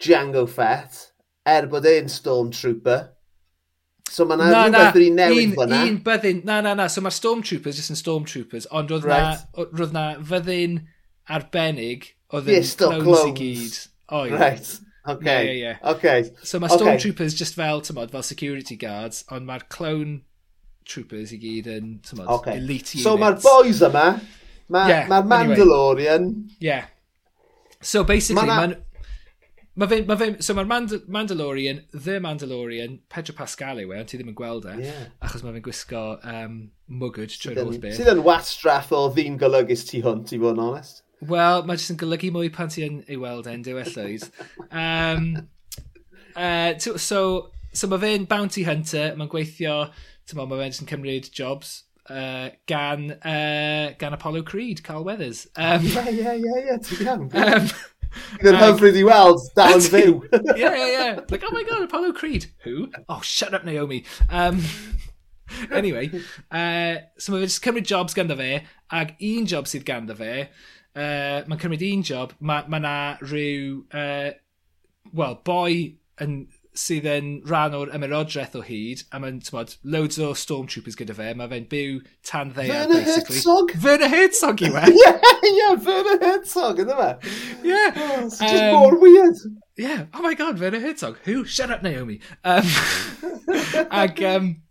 Django Fett, er bod e'n Stormtrooper. So mae yna rhywbeth wedi newid un, fyna. Un byddin, na, na, na. So mae'r Stormtroopers jyst yn Stormtroopers, ond roedd right. na, roedd na fyddin arbennig oedd yn yes, clones clones, i gyd. Oh, yeah. Right. Okay. Yeah, yeah, yeah. Okay. So mae Stormtroopers okay. just fel, tymod, fel security guards, ond mae'r clone troopers i gyd yn, tymod, okay. elite units. So mae'r boys yma, mae'r yeah, ma Mandalorian. Anyway. Yeah. So basically, mae'n... Ma Mae fe, ma fe, so mae'r Mandal Mandalorian, The Mandalorian, Pedro Pascal yw e, ond ti ddim yn gweld e, yeah. achos mae fe'n gwisgo um, mwgwyd trwy'r holl beth. Sydd yn wastraff o ddyn golygus ti hwn, ti fod yn onest? Wel, mae jyst yn golygu mwy pan ti yn ei weld e'n diwelloedd. um, uh, so, so mae fe'n bounty hunter, mae'n gweithio, tyma, mae fe'n yn cymryd jobs, Uh, gan, uh, gan Apollo Creed, Carl Weathers. Um, yeah, yeah, yeah, yeah, ti'n iawn. Um, Bydd yn hyfryd i weld, dal yn fyw. yeah, yeah, yeah. Like, oh my god, Apollo Creed. Who? Oh, shut up Naomi. Um, anyway, uh, so mae fe jyst cymryd jobs ganddo fe, ag un job sydd ganddo fe, uh, mae'n cymryd un job, mae ma na rhyw, uh, wel, boi yn sydd yn rhan o'r ymerodraeth o hyd, a mae'n, tymod, loads o stormtroopers gyda fe, mae fe'n byw tan ddea, basically. Herzog? Werner Herzog i we? Ie, ie, Werner Herzog, yna fe? Ie. Oh, it's just um, more weird. Yeah, oh my god, Werner Herzog, who? Shut up, Naomi. Um, ag, um,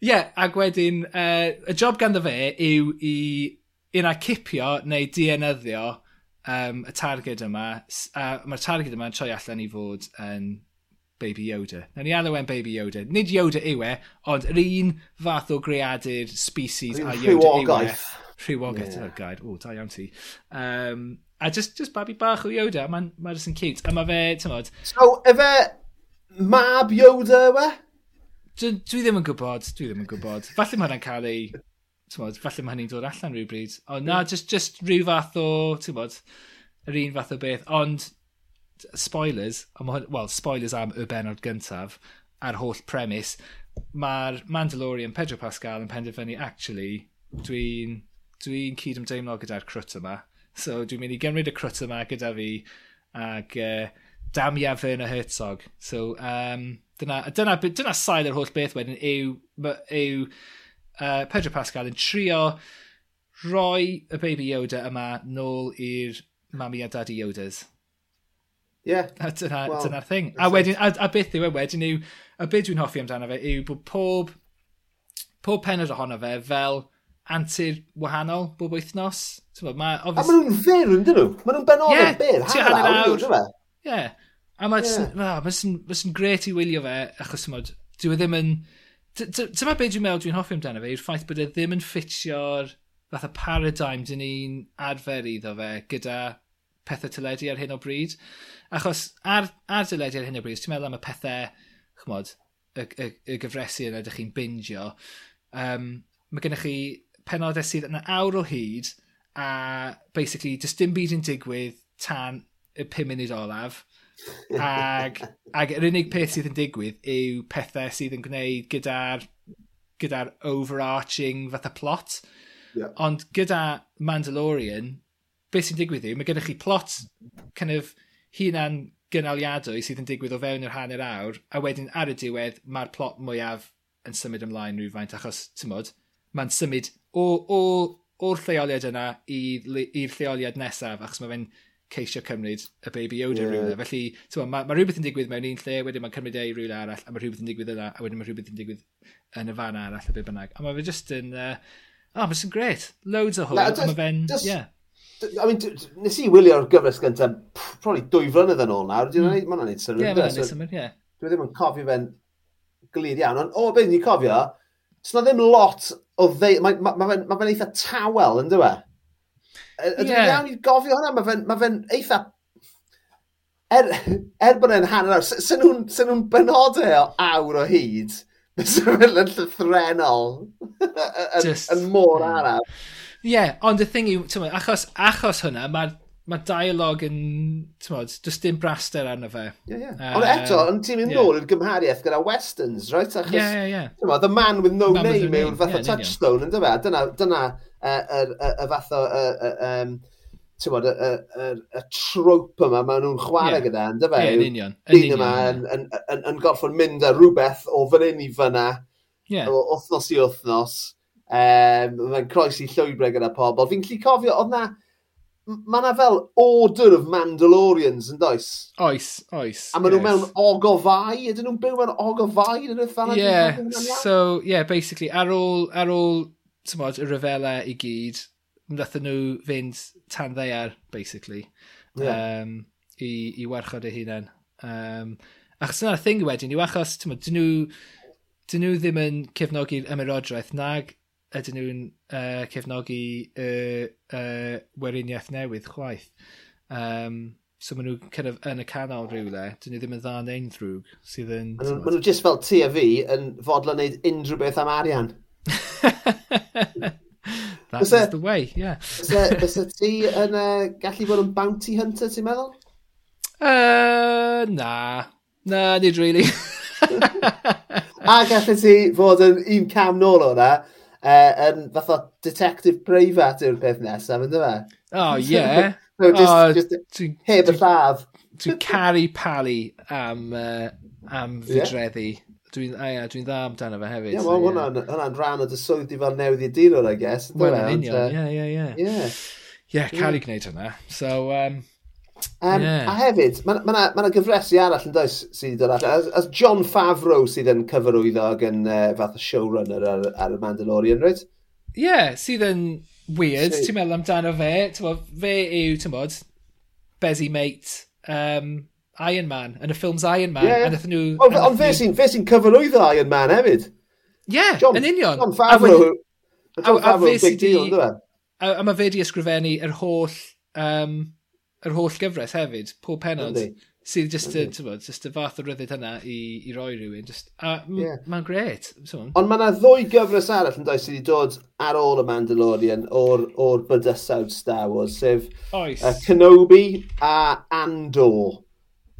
yeah, ag wedyn, uh, y job ganddo fe yw i unna cipio neu dienyddio um, y targed yma. Uh, Mae'r targed yma'n troi allan i fod yn Baby Yoda. Na ni alw e'n Baby Yoda. Nid Yoda yw e, ond yr un fath o greadur species a Yoda yw e. Rhywogaeth. Rhywogaeth, Yeah. Oh, gaid. O, da iawn ti. Um, a just, just babi bach o Yoda, mae'n ma just yn cute. A mae fe, ti'n modd... So, efe mab Yoda yw e? Dwi, dwi ddim yn gwybod, dwi ddim yn gwybod. Falle mae hwnna'n cael ei... Mod, falle mae hynny'n dod allan rhywbryd. Ond na, hmm. just, just rhyw fath o, ti'n bod, yr un fath o beth. Ond spoilers, wel, spoilers am y benod gyntaf, a'r holl premis, mae'r Mandalorian Pedro Pascal yn penderfynu, actually, dwi'n dwi, dwi cydymdeimlo gyda'r crwt yma. So dwi'n mynd i gymryd y crwt yma gyda fi ac uh, damia fy y Herzog. So um, dyna, dyna, dyna sail yr holl beth wedyn yw, yw uh, Pedro Pascal yn trio roi y baby Yoda yma nôl i'r mami a daddy Yodas. Yeah. Dyna'r well, dyna thing. A, wedyn, a, a beth yw e wedyn yw, a beth dwi'n hoffi amdano fe yw bod pob, pob penod ohono fe fel antur wahanol bob wythnos. Ma, obvious... A maen nhw'n fyr, yn dyn nhw? Maen nhw'n benodau yn byr, hanner awr. awr. E? Yeah. A mae'n yeah. ma ma gret i wylio fe, achos mod, dwi e ddim yn... Dyma beth dwi'n meddwl dwi'n hoffi amdano fe, yw'r ffaith bod e ddim yn ffitio'r fath o paradigm dyn ni'n adfer iddo fe gyda pethau teledu ar hyn o bryd. Achos ar, ar dyledu ar hyn o bryd, ti'n meddwl am y pethau, chmod, y, y, y gyfresu yna ydych chi'n bingio, um, mae gennych chi penodau sydd yn awr o hyd, a basically, does dim byd yn digwydd tan y pum munud olaf. ag, ag yr unig peth sydd yn digwydd yw pethau sydd yn gwneud gyda'r gyda'r overarching fatha plot. Yeah. Ond gyda Mandalorian, beth sy'n digwydd yw, mae gennych chi plot kind of hunan gynaliadwy sydd yn digwydd o fewn yr hanner awr, a wedyn ar y diwedd mae'r plot mwyaf yn symud ymlaen rhywfaint, achos, ti'n modd, mae'n symud o, o, o'r lleoliad yna i'r lleoliad nesaf, achos mae fe'n ceisio cymryd y baby Yoda yeah. rhywle. Felly, mae mae rhywbeth yn digwydd mewn un lle, wedyn mae'n cymryd ei rhywle arall, a mae rhywbeth yn digwydd yna, a wedyn mae rhywbeth yn digwydd yn y fan arall, a be bynnag. A mae fe jyst yn... Uh, oh, mae'n sy'n gret. Loads o hwyl. Mae fe'n... Yeah. I mean, nes i wylio'r gyfres gyntaf, probably dwy flynydd yn ôl nawr, dwi'n mm. mae'n gwneud synnwyr. Ie, mae'n gwneud synnwyr, ie. Dwi ddim yn cofio fe'n glir iawn, ond o beth ni'n cofio, sy'n ddim lot o ddeu... Mae ma, ma, ma fe'n eitha tawel, yn dweud? Ydw yeah. iawn i gofio hwnna, mae fe'n ma fe eitha... Er, er bod e'n hanner awr, sy'n nhw'n sy nhw benodau o awr o hyd, sy'n nhw'n llythrenol yn, yn môr araf. Yeah yeah, ond y thing yw, tymod, achos, achos hwnna, mae ma dialog yn, ti'n modd, does dim braster arno fe. Yeah, yeah. Um, ond eto, ond ti'n mynd yeah. nôl yn gymhariaeth gyda westerns, right? Achos, yeah, yeah, yeah. Tymod, the man with no man name yw'r fath o touchstone, yn dyfa? Dyna, dyna y uh, fath o, uh, um, tywod, y, y, y, y trope yma maen nhw'n chwarae yeah. gyda, yn fe? Ie, yn union. Dyn yma yn, yn, yn, yn gorffo'n mynd â rhywbeth o fan hyn i fyna, yeah. o wythnos i wythnos. Um, Mae'n croesi llwybrau gyda pobl. Fi'n lli cofio, oedd na... Mae yna fel order of Mandalorians yn does? Oes, oes. A maen nhw yes. mewn og o fai? Ydyn nhw'n byw mewn og o fai yn y fan? Yeah, so, yeah, basically, ar ôl, ar ôl tymod, y rhyfela i gyd, wnaethon nhw fynd tan ddeiar, basically, yeah. um, i, i warchod eu hunain. Um, achos yna'r thing wedyn yw achos, tymod, dyn nhw, dyn nhw ddim yn cefnogi'r ymerodraeth nag ydyn nhw'n uh, cefnogi uh, uh, weriniaeth newydd chwaith. Um, so maen nhw'n kind of, yn y canol rhywle, dyn nhw ddim yn dda yn ein ddrwg sydd yn... Maen nhw just fel ti a fi yn fodlon wneud unrhyw beth am arian. That is the way, yeah. Fysa ti yn uh, gallu bod yn bounty hunter, ti'n meddwl? Uh, na. Na, nid really. a gallu ti fod yn un cam nôl o'na, uh, yn fath o detective preifat yw'r peth nesaf, ynddo fe? Oh, yeah. no, just, oh, just to, heb y lladd. Dwi'n caru palu am, uh, am fydreddu. Yeah. Dwi'n dwi, dwi dda amdano fe hefyd. Ie, yeah, so, well, yeah. hwnna'n rhan o dy swyddi fel newydd i dirwr, I guess. Wel, yn e? union, ie, ie, ie. Ie, caru gwneud hwnna. So, um, Um, yeah. A hefyd, mae yna ma, ma gyfresu arall yn does sydd wedi dod allan. As, as John Favreau sydd yn cyfarwyddo ag yn uh, fath o showrunner ar, ar y Mandalorian, right? Ie, yeah, sydd yn weird, so, ti'n meddwl amdano fe. Bo, fe yw, ti'n bod, Bezzy Mate, um, Iron Man, yn y ffilms Iron Man. Yeah. Ond nhw... oh, on fe sy'n sy cyfarwyddo Iron Man hefyd. Ie, yeah, John, yn union. John Favreau, a, John Favreau, a, a, a, big deal, e? a, a, a mae fe di ysgrifennu yr holl um, yr holl gyfres hefyd, pob penod. Yndi. Sydd just y, bod, just y fath o ryddid hynna i, i roi rhywun. Just, a yeah. mae'n gret. So. Ond mae yna ddwy gyfres arall yn dweud sydd wedi dod ar ôl y Mandalorian o'r, or bydysawd Star Wars, sef Oes. uh, Kenobi a Andor.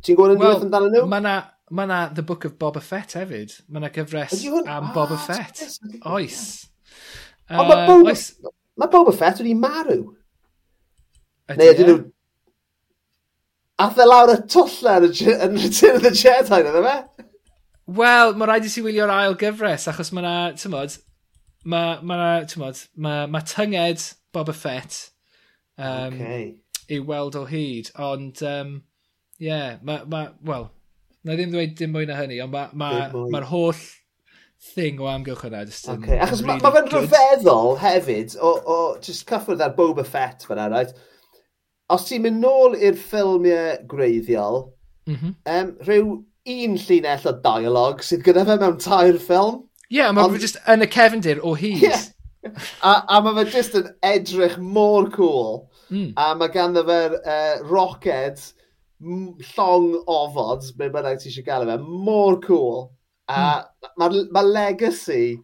Ti'n gwybod yn well, amdano nhw? Mae yna ma na The Book of Boba Fett hefyd. Mae yna gyfres hwn... am ah, Boba ah, Fett. Oes. Ond uh, mae Boba, oes... ma Boba Fett wedi marw. Neu ydyn nhw e? Ath e lawr y twll yn, yn Return of the Jedi, nid fe? Wel, mae rhaid i si wylio'r ail gyfres, achos mae yna, ti'n modd, mae ma, ti'n modd, mae, ma tynged Boba Fett um, okay. i weld o hyd, ond, um, yeah, mae, ma, wel, na ddim dweud dim mwy na hynny, ond mae'r ma, ma, ma holl thing o amgylch yna. Just yn, okay. Achos really mae ma fe'n rhyfeddol hefyd o, o just cyffwrdd ar Boba Fett fyna, right? os ti'n mynd nôl i'r ffilmiau greiddiol, mm -hmm. um, rhyw un llinell o dialog sydd gyda fe mewn tair ffilm. Ie, yeah, mae fe just yn y cefndir o hyd. Yeah. a, a mae fe just yn edrych mor cool. Mm. A mae ganddo fe'r uh, roced llong ofod, be bynnag ti eisiau gael fe, mor cool. A mm. mae ma legacy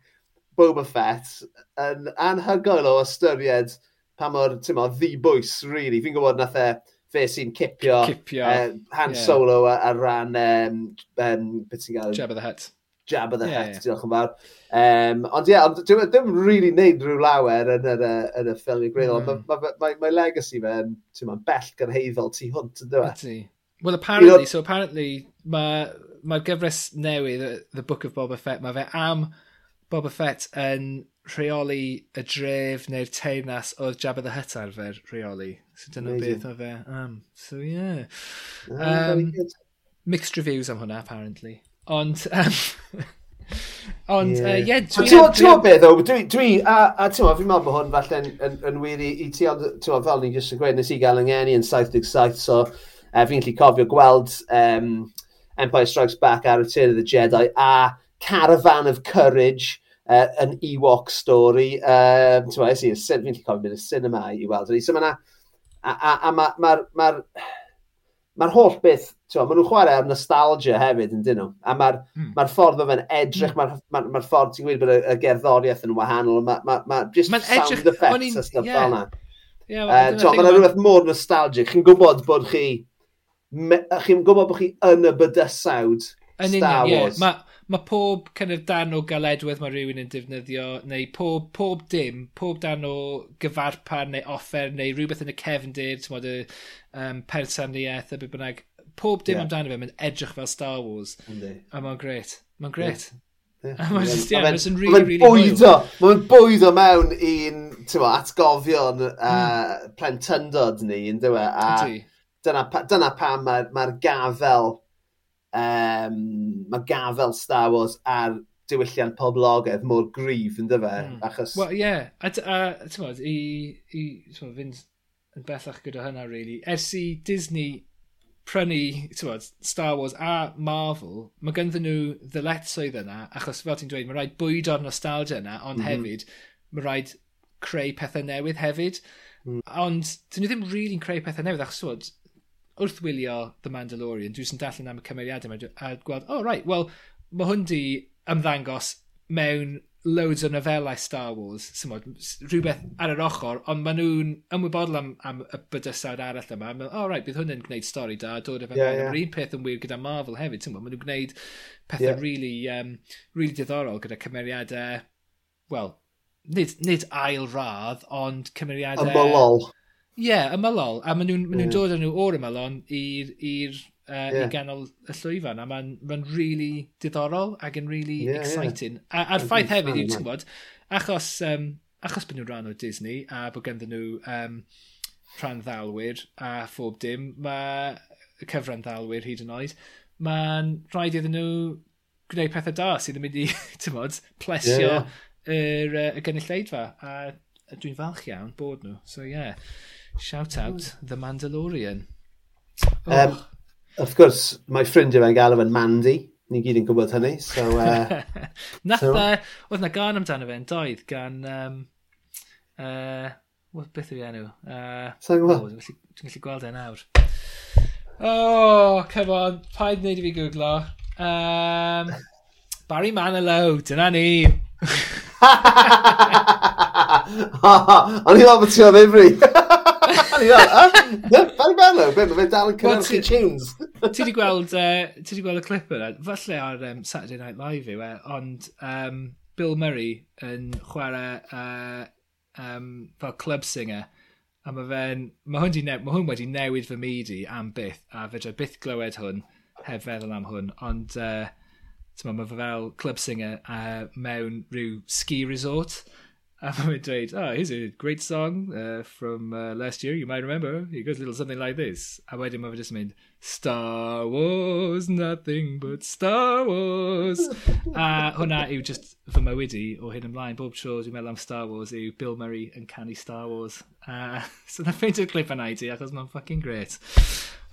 Boba Fett yn anhygoel o ystyried pa mor, ti'n mo, ddibwys, really. Fi'n gwybod nath e, fe sy'n cipio, cipio. Uh, Han yeah. solo ar ar ran, um, um, beth ti'n gael? Jabba the Hutt. Jabba the yeah, Hutt, yeah. diolch yn fawr. Um, ond ie, yeah, ond dwi'n ddim really neud rhyw lawer yn, yr, yn, yn y ffilm i'r gwneud, mm. mae ma, ma, ma legacy fe yn, ti'n mo, bell gyrhaeddol tu hwnt yn dweud. Well, apparently, you know, so apparently, mae'r ma, ma gyfres newydd, the, the Book of Boba Fett, mae fe am Boba Fett yn rheoli y dref neu'r teirnas oedd Jabba the Hutt arfer rheoli. So dyna Amazing. beth o fe am. So yeah. Um, mixed reviews am hwnna, apparently. Ond... Um, Ond, ie, yeah. uh, yeah, Ti'n beth, ddo, dwi, dwi, a, a ti'n fi'n meddwl bod hwn falle yn, yn, yn wir i, i ti, ond fel ni'n jyst yn gweud, nes i gael yng yngeni yn 77, so uh, fi'n gallu cofio gweld um, Empire Strikes Back ar y Return of the Jedi a Caravan of Courage, uh, an Ewok story. Um, uh, es i'r cinema, fi'n cofio mynd y cinema i weld hynny. So mae'na... a, a, a mae'r ma, ma, ma, ma holl beth, ti'n maen nhw'n chwarae ar nostalgia hefyd yn dyn nhw. A mae'r mm. ma ffordd mae fe'n edrych, mm. mae'r ma, ma ffordd ti'n gweud bod y, y gerddoriaeth yn wahanol, mae ma, ma just ma sound edrych, effects a stuff yeah. fel yna. Yeah, well, uh, mae'n rhywbeth mor nostalgic. Chi'n gwybod bod chi... Chi'n gwybod bod chi yn y bydysawd Star Wars. Yeah mae pob kind of dan o galedwedd mae rhywun yn defnyddio, neu pob, pob dim, pob dan o gyfarpar neu offer, neu rhywbeth yn y cefndir, ti'n modd y um, persaniaeth a beth bynnag. Pob dim yeah. amdano fe, mae'n edrych fel Star Wars. Yndi. A mae'n gret. Mae'n gret. Yeah. Mae'n yeah, really, really bwydo, mae'n bwydo mewn i'n atgofion uh, mm. plentyndod ni, yn dywe, a dyna, dyna pam mae'r ma gafel um, mae gafel Star Wars ar diwylliant poblogaidd mor grif yn dyfa. Mm. Achos... Wel, ie. Yeah. A, a ti'n modd, i, i fynd yn bellach gyda hynna, really. Ers i Disney prynu bod, Star Wars a Marvel, mae ganddyn nhw ddyletswydd yna, achos fel ti'n dweud, mae rhaid bwyd o'r nostalgia yna, ond mm -hmm. hefyd, mae rhaid creu pethau newydd hefyd. Mm. Ond, dyn nhw ddim really'n creu pethau newydd, achos bod, wrth wylio The Mandalorian, dwi'n sy'n darllen am y cymeriadau yma a gweld, oh right, well, mae hwn di ymddangos mewn loads o nofelau Star Wars, symud, rhywbeth ar yr ochr, ond maen nhw'n ymwybodol am, am y bydysawd arall yma. Mae'n, oh, right, bydd hwn gwneud stori da, dod efo yeah. Yeah. Un peth yn wir gyda Marvel hefyd, ti'n maen nhw'n gwneud pethau yeah. really, um, really diddorol gyda cymeriadau, well, nid, nid ail radd, ond cymeriadau... Ymolol. Ie, yeah, ymylol. A maen nhw'n ma nhw dod â nhw o'r ymylon i'r uh, yeah. i ganol y llwyfan. A mae'n ma rili really diddorol ac yn really yeah, exciting. Yeah. A, a'r ffaith hefyd yw, ti'n gwybod, achos, um, achos bod nhw'n rhan o Disney a bod ganddyn nhw um, rhan ddalwyr a phob dim, mae y cyfran ddalwyr hyd yn oed, mae'n rhaid iddyn nhw gwneud pethau da sydd yn mynd i, ti'n bod, plesio yeah, yeah. yr, uh, y gynulleidfa. A, a dwi'n falch iawn bod nhw. So, ie. Yeah. Shout out mm. The Mandalorian. Um, oh. Um, wrth gwrs, mae ffrindiau fe'n gael fe'n Mandy. Ni gyd yn gwybod hynny. So, uh, Nath so... Uh, oedd na gan amdano fe'n doedd gan... Um, uh, beth yw enw? Uh, so, oh, dwi'n gallu, gweld e nawr. Oh, come on. Paid wneud i fi googlo. Um, Barry Manilow, dyna ni. O'n i'n meddwl bod ti'n o'n O'n i fel, ha? Fel be, mae dal yn cynnal chi tunes. Ti wedi gweld, uh, ti wedi gweld y clip yna, falle ar um, Saturday Night Live yw e, ond um, Bill Murray yn chwarae uh, um, fel club singer, a mae fe'n, mae hwn, ne, ma hwn wedi newid fy midi am byth, a fedra byth glywed hwn, heb feddwl am hwn, ond uh, mae fe fel club singer uh, mewn rhyw ski resort, A mae fe'n dweud, oh, here's a great song uh, from uh, last year, you might remember. It goes a little something like this. A wedyn mae fe just mynd, Star Wars, nothing but Star Wars. a hwnna yw just fy mywyd i o hyn ymlaen. Bob tro dwi'n meddwl am Star Wars yw Bill Murray yn canu Star Wars. Uh, so na ffeindio'r clip yna i ti, achos mae'n fucking great.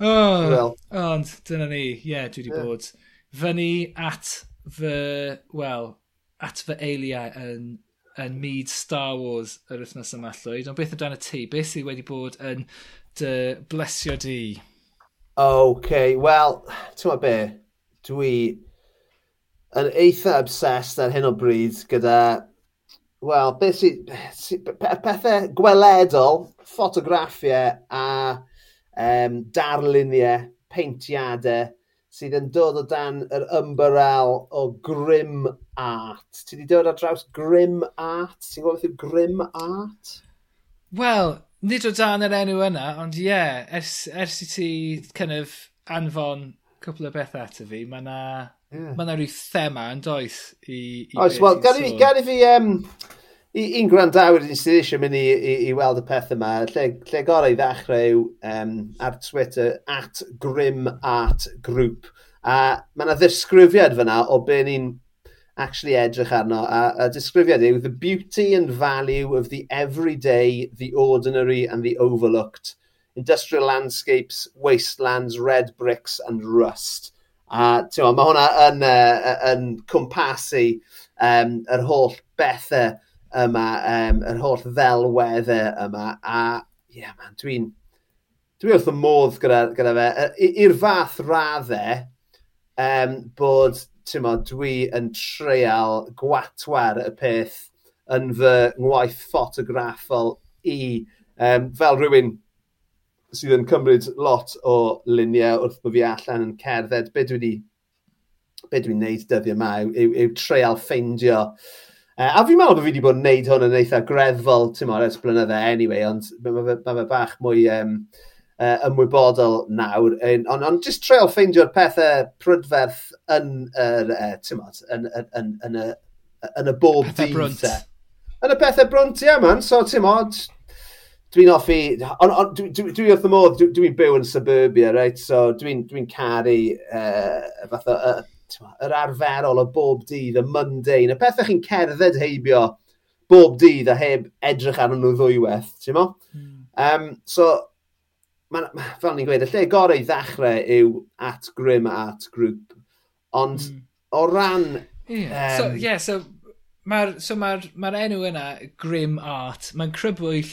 Oh, well. Ond, dyna ni. Ie, yeah, dwi wedi yeah. bod fyny at fy, well, at fy eiliau yn yn myd Star Wars yr wythnos yma llwyd, ond beth y ti? Beth sydd wedi bod yn dy blesio di? OK, wel, ti'n gwybod be? Dwi yn eitha obsessed ar hyn o bryd gyda, wel, beth sydd, sy, pethau gweledol, ffotograffiau a um, darluniau, peintiadau sydd yn dod o dan yr ymbarel o grim art? Ti wedi dod ar draws grim art? Ti'n gwybod beth yw grim art? Wel, nid o dan yr enw yna, ond ie, yeah, ers, ers i ti kind of anfon cwpl o beth ato fi, mae yna yeah. ma rhyw thema yn does i... i Oes, wel, gan i fi, gan i fi um, un gwrandawyr ni sydd eisiau mynd i, i, i weld y peth yma, lle, lle gorau i ddechrau yw um, ar Twitter, at Grim Art Group. A mae yna ddisgrifiad fyna o be ni'n actually edrych arno, a, a disgrifiad yw, the beauty and value of the everyday, the ordinary and the overlooked, industrial landscapes, wastelands, red bricks and rust. A ma, mae hwnna yn, uh, yn cwmpasu um, yr holl bethau yma, um, yr holl ddelweddau yma, a ie yeah, man, dwi'n dwi wrth y modd gyda, gyda fe. I'r fath raddau um, bod ti'n tymo, dwi yn treial gwatwar y peth yn fy ngwaith ffotograffol i, um, fel rhywun sydd yn cymryd lot o luniau wrth bod fi allan yn cerdded, be dwi wedi be dwi'n neud dyddiau yma yw, yw, yw treial ffeindio uh, a fi'n meddwl bod fi wedi bod yn neud hwn yn eitha greddfol, ti'n mor, ers blynydde anyway, ond mae fe ma, ma, ma bach mwy um, uh, uh, ymwybodol nawr, ond on, on jyst treol ffeindio'r pethau prydferth yn, er, uh, tymod, yn, yn, yn, yn, y, yn y bob dydd. Brynt. Yn y pethau brynt, ia man, so ti'n modd, dwi'n offi, ond on, dwi'n dwi, dwi wrth y modd, dwi'n dwi byw yn suburbia, right? so dwi'n dwi caru uh, fatha, uh, yr arferol o bob dydd, y mundane, y pethau chi'n cerdded heibio bob dydd a heb edrych arnyn nhw ddwywaith, ti'n mo? Mm. Um, so, ma, fel ni'n gweud, y lle gorau i ddechrau yw at Grim at Group. Ond mm. o ran... Yeah. Um, so, yeah, so mae'r so ma ma enw yna, Grim Art, mae'n crybwyll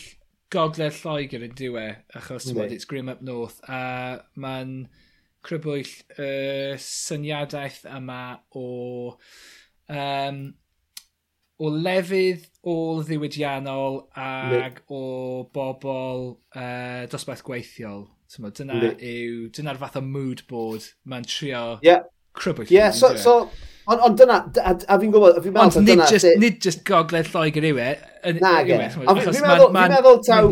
gogledd Lloegr yn diwe, achos mm. it's Grim up north, a mae'n crybwyll uh, syniadaeth yma o um, o lefydd ôl ddiwydiannol ag ne. o bobl uh, dosbarth gweithiol. Tyma, dyna ne. yw, dyna'r fath o mood board mae'n trio yeah. crybwyll. Yeah, so, e? so, ond on dyna, a, a fi'n gwybod, a fi'n meddwl. Ond nid, just, nid just gogledd Lloegr yw e. Na, ge. Fi'n meddwl, fi'n meddwl taw...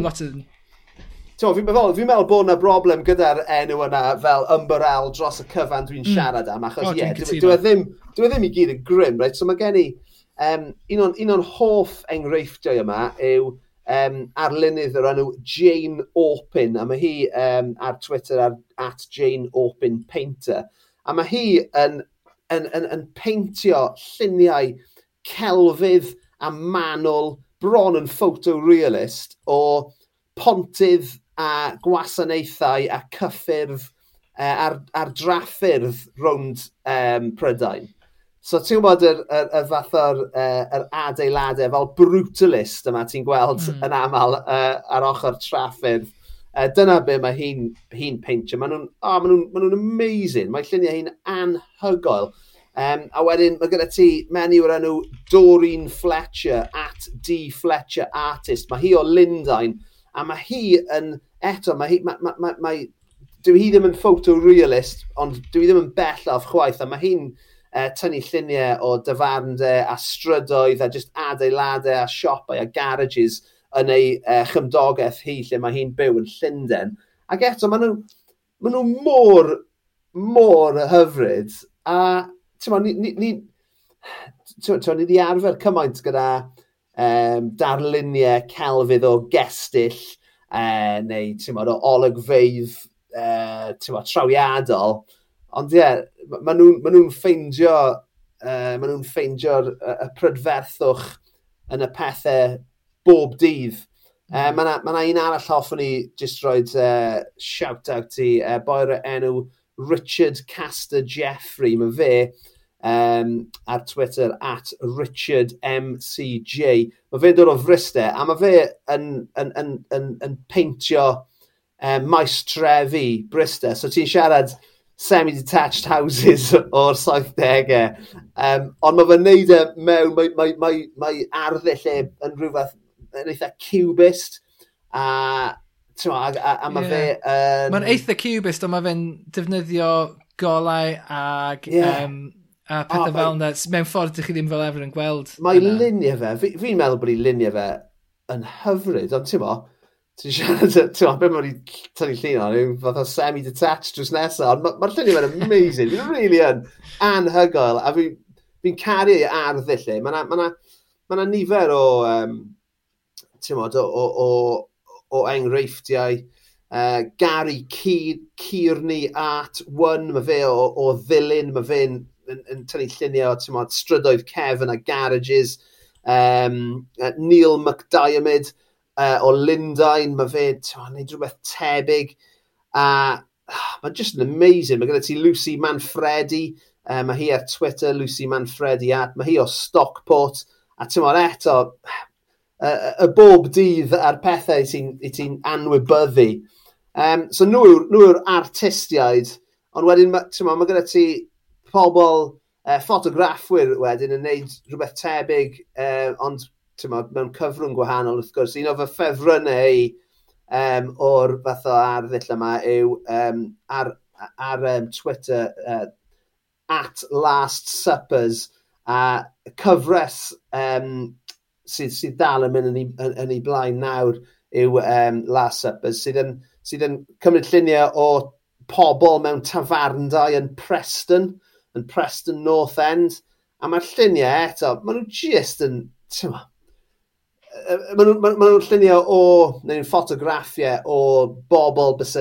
Ti'n fi'n meddwl, fi'n meddwl bod yna broblem gyda'r enw yna fel ymbarel dros y cyfan dwi'n mm. siarad am, achos ie, dwi e- e ddim i gyd yn grym, right? So mae gen i, Um, un o'n, un o'n hoff enghreifftiau yma yw um, arlunydd o'r enw Jane Orpin, a mae hi um, ar Twitter ar at Jane Orpin Painter. A mae hi yn, yn, yn, yn peintio lluniau celfydd a manwl bron yn photorealist o pontydd a gwasanaethau a cyffurf uh, ar, ar draffurf rownd um, Prydain. So ti'n gwybod y, y, y fath o'r er adeiladau fel brutalist yma ti'n gweld mm. yn aml uh, ar ochr traffydd. Uh, dyna be mae hi'n hi peintio. Maen nhw'n oh, ma nhw, ma nhw amazing. Mae lluniau hi'n anhygoel. Um, a wedyn mae gyda ti menyw o'r enw Doreen Fletcher at D Fletcher Artist. Mae hi o Lundain a mae hi yn, eto, mae hi, mae, mae, mae, dwi hi ddim yn photorealist, ond dwi ddim yn bellaf chwaith, a mae hi'n uh, tynnu lluniau o dyfarndau a strydoedd a just adeiladau a siopau a garages yn ei uh, chymdogaeth hi lle mae hi'n byw yn Llundain. Ac eto, maen nhw, maen nhw mor, mor hyfryd. A, ti'n ma, ni, ni, ni, ti'n ni wedi arfer cymaint gyda um, darluniau celfydd o gestyll uh, neu, ti'n ma, o olygfeidd uh, ma, trawiadol. Ond ie, yeah, maen nhw'n ma nhw ffeindio, uh, maen nhw'n ffeindio'r y prydferthwch yn y pethau bob dydd. Uh, mae yna ma un arall hoffwn i jyst roed uh, shout-out i uh, boi'r enw Richard Caster Jeffrey. Mae fe um, ar Twitter at Richard MCJ. Mae fe'n dod o fristau a mae fe yn, yn, yn, yn, yn peintio um, maes trefi Bristau. So ti'n siarad semi-detached houses o'r 70au. Um, ond mae fe'n neud e mewn, mae, mae, mae, mae arddull e yn rhywbeth yn eitha cubist, a, a, a, a mae yeah. fe... Um... Mae'n eitha cubist, ond mae fe'n defnyddio golau ag yeah. um, a pethau oh, fel yna, mewn ffordd ydych chi ddim fel efer yn gweld. Mae luniau fe, fi'n fi meddwl bod i luniau fe yn hyfryd, ond ti'n mo, Ti'n siarad, ti'n meddwl, beth mae'n tynnu llun o'n yw, fath o semi-detached drws nesaf, ond mae'r llun yn amazing, fi'n really yn anhygoel, a fi'n fi caru ei ar ddillu. Mae yna ma na, ma na nifer o, um, ti'n meddwl, o, o, o, o enghreifftiau, uh, Gary Kearney Art One, mae fe o, o ddilyn, mae fe'n yn, yn tynnu lluniau o, ti'n strydoedd cefn a garages, um, Neil McDiarmid, uh, o Lundain, mae fe yn neud rhywbeth tebyg. A ah, uh, mae just yn amazing. Mae gyda ti Lucy Manfredi, uh, mae hi ar Twitter, Lucy Manfredi at, mae hi o Stockport. A ti'n mor eto, uh, y bob dydd a'r pethau i ti'n ti anwybyddu. Um, so nhw yw'r artistiaid, ond wedyn mae ma gyda ti pobl uh, ffotograffwyr wedyn yn neud rhywbeth tebyg, uh, ond tymod, mewn cyfrwng gwahanol wrth gwrs. Un o fy ffefrynnau um, o'r fath o arddull yma yw um, ar, ar um, Twitter uh, at Last Suppers a cyfres um, sydd, sydd dal yn mynd yn ei, yn, yn ei blaen nawr yw um, Last Suppers sydd yn, sydd yn cymryd lluniau o pobl mewn tafarndau yn Preston, yn Preston North End, a mae'r lluniau eto, maen nhw just yn, ti'n maen nhw'n ma ma lluniau o, neu'n ffotograffiau o bobl bys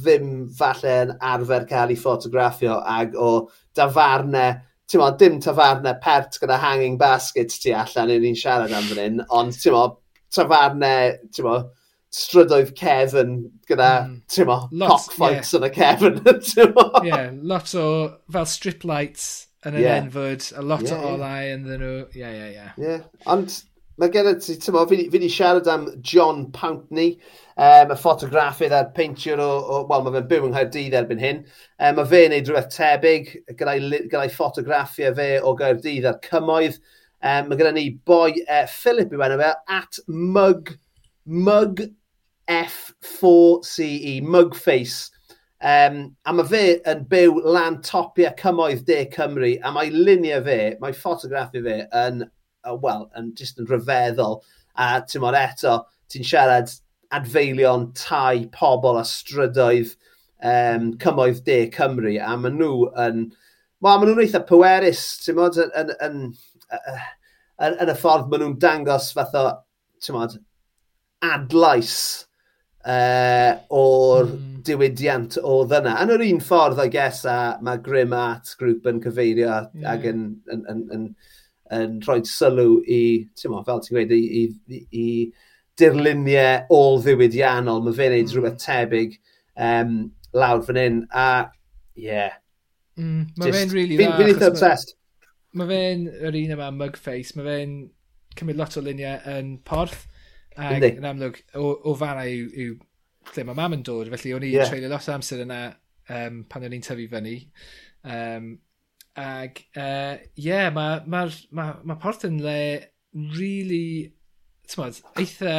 ddim falle yn arfer cael ei ffotograffio ag o dafarnau ti'n modd, dim tafarnau pert gyda hanging baskets ti allan i ni'n siarad am fan hyn, ond ti'n modd, tafarnau, ti'n modd, strydoedd cefn gyda, mm. ti'n modd, cockfights yeah. yn y cefn, ti'n modd. Yeah, lot o, fel strip lights yn yr yeah. enfod, a lot yeah, o olau yeah. ynddyn nhw, ie, ie, ie. Ond, mae gen i, ti'n mo, fi wedi siarad am John Pountney, um, y ffotograffydd a'r peintiwr o, o wel, mae fe'n byw yng Nghaerdydd erbyn hyn. Um, mae fe'n neud rhywbeth tebyg, gyda'i ffotograffiau fe o Gaerdydd a'r cymoedd. Um, mae gyda ni boi uh, Philip i enw fe, at mug, mug F4CE, mugface. Um, a mae fe yn byw lan topiau cymoedd De Cymru, a mae luniau fe, mae ffotograffi fe yn wel, yn, just yn rhyfeddol. A ti'n mor eto, ti'n siarad adfeilion tai pobl a strydoedd um, cymoedd de Cymru, a maen nhw yn... Wel, maen nhw'n eitha pwerus, ti'n modd, yn, yn, yn, yn, yn y ffordd maen nhw'n dangos fath o, ti'n modd, adlais uh, o'r mm. diwydiant o ddyna. Yn yr un ffordd, I guess, a mae Grim Art Group yn cyfeirio mm. ac yn, yn, yn, yn, yn yn rhoi sylw i, ti'n mo, fel ti'n gweud, i, i, i dirluniau ôl ddiwydiannol. Mae fe'n neud mm. rhywbeth tebyg um, lawr fan hyn. A, ie. Yeah, mm, mae fe'n really dda. Fi'n eitha obsessed. Mae fe'n yr un yma, Mugface, mae fe'n cymryd lot o luniau yn porth. Ac yn amlwg, o, o fanna yw, yw lle mae mam yn dod, felly o'n i'n yeah. treulio lot o amser yna um, pan o'n i'n tyfu fyny. Um, ag ie, uh, yeah, mae ma, ma, ma Porth yn le really, tmod, eitha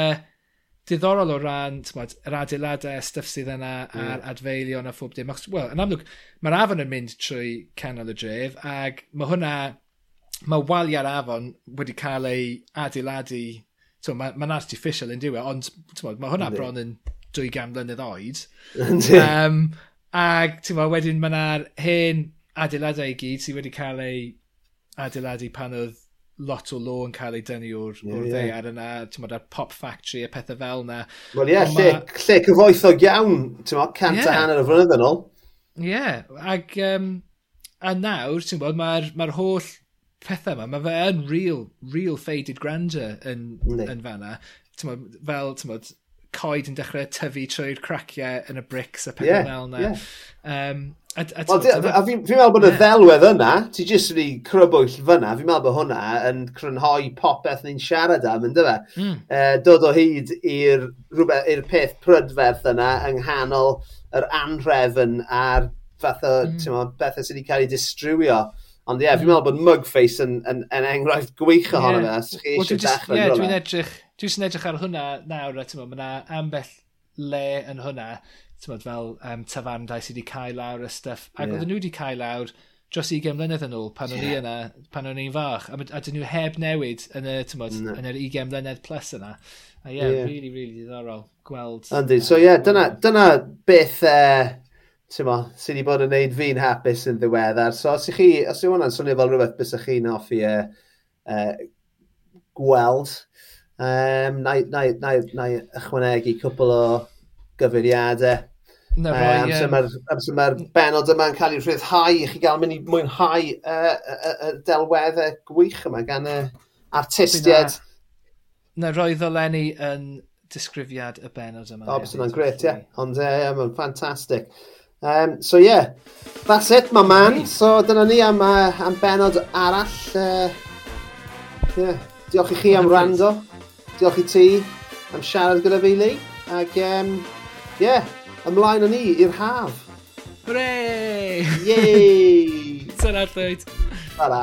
diddorol o ran tmod, yr adeiladau, stuff sydd yna mm. a'r adfeilion a phob dim. Wel, yn amlwg, mae'r afon yn mynd trwy canol y dref ac mae hwnna, mae waliau'r afon wedi cael ei adeiladu, mae'n ma, ma artificial yn diwy, e? ond tmod, mae hwnna bron yn 200 mlynedd oed. um, ac ti'n wedyn mae hen adeiladau i gyd sydd wedi cael ei adeiladu pan oedd lot o lo yn cael ei dynnu o'r, yeah, or ddeiar yna, ti'n modd, a'r pop factory a pethau fel yna. Wel ie, yeah, lle, ma... lle cyfoethog iawn, ti'n modd, cant yeah. a hanner o flynydd yn ôl. Ie, yeah. ac um, a nawr, ti'n modd, mae'r ma holl pethau yma, mae fe yn real, real faded grandeur yn, yn fanna. Ti'n modd, fel, ti'n modd, coed yn dechrau tyfu trwy'r craciau yn y bricks a pethau yeah, fel yna. Yeah. Um, a, a, well, a, a fi'n fi meddwl bod y ddelwedd yna, ti jyst wedi crybwyll fyna, fi'n meddwl bod hwnna yn crynhoi popeth ni'n siarad am, ynddo fe? Mm. Uh, dod o hyd i'r peth prydferth yna yng nghanol yr anrefn a'r fath o mm. bethau sydd wedi cael ei distrywio. Ond ie, yeah, fi'n hmm. meddwl bod Mugface yn, yn, yn enghraifft gwych ohono yeah. fe, os chi eisiau well, dechrau. Ie, yeah, dwi'n edrych, Dwi'n sy'n edrych ar hwnna nawr, a mae yna ambell le yn hwnna, tymod, fel um, tafarndau sydd wedi cael lawr y stuff. Ac yeah. oedden nhw wedi cael lawr dros 20 mlynedd yn ôl pan o'n yeah. i yna, pan o'n i'n fach. A, a dyn nhw heb newid yn y, tymod, no. yn yr 20 mlynedd plus yna. A ie, yeah, yeah. really, really diddorol gweld. Andy, uh, so ie, yeah, dyna, dyna beth e, uh, tymo, sydd wedi bod yn neud fi'n hapus yn ddiweddar. So os i chi, os yw hwnna'n swnio fel rhywbeth bys ych chi'n hoffi uh, e, uh, e, gweld Um, na, na, na, na ychwanegu cwpl o gyfeiriadau. Na, um, um, so mae'r so mae benod yma'n cael ei rhyddhau i chi gael mynd i mwynhau y uh, uh, uh, delweddau gwych yma gan y artistiaid. Na, na roedd Eleni yn disgrifiad y benod yma. O, bys yna'n gret, ie. Ond ie, yeah, mae'n ffantastig. Um, so ie, yeah, that's it, my man. So dyna ni am, uh, am benod arall. Uh, yeah. Diolch i chi am rando diolch i ti am siarad gyda fi, Lee. Ac, um, yeah, ymlaen â ni i'r haf. Hooray! Yay! Tara, Llywyd. Tara.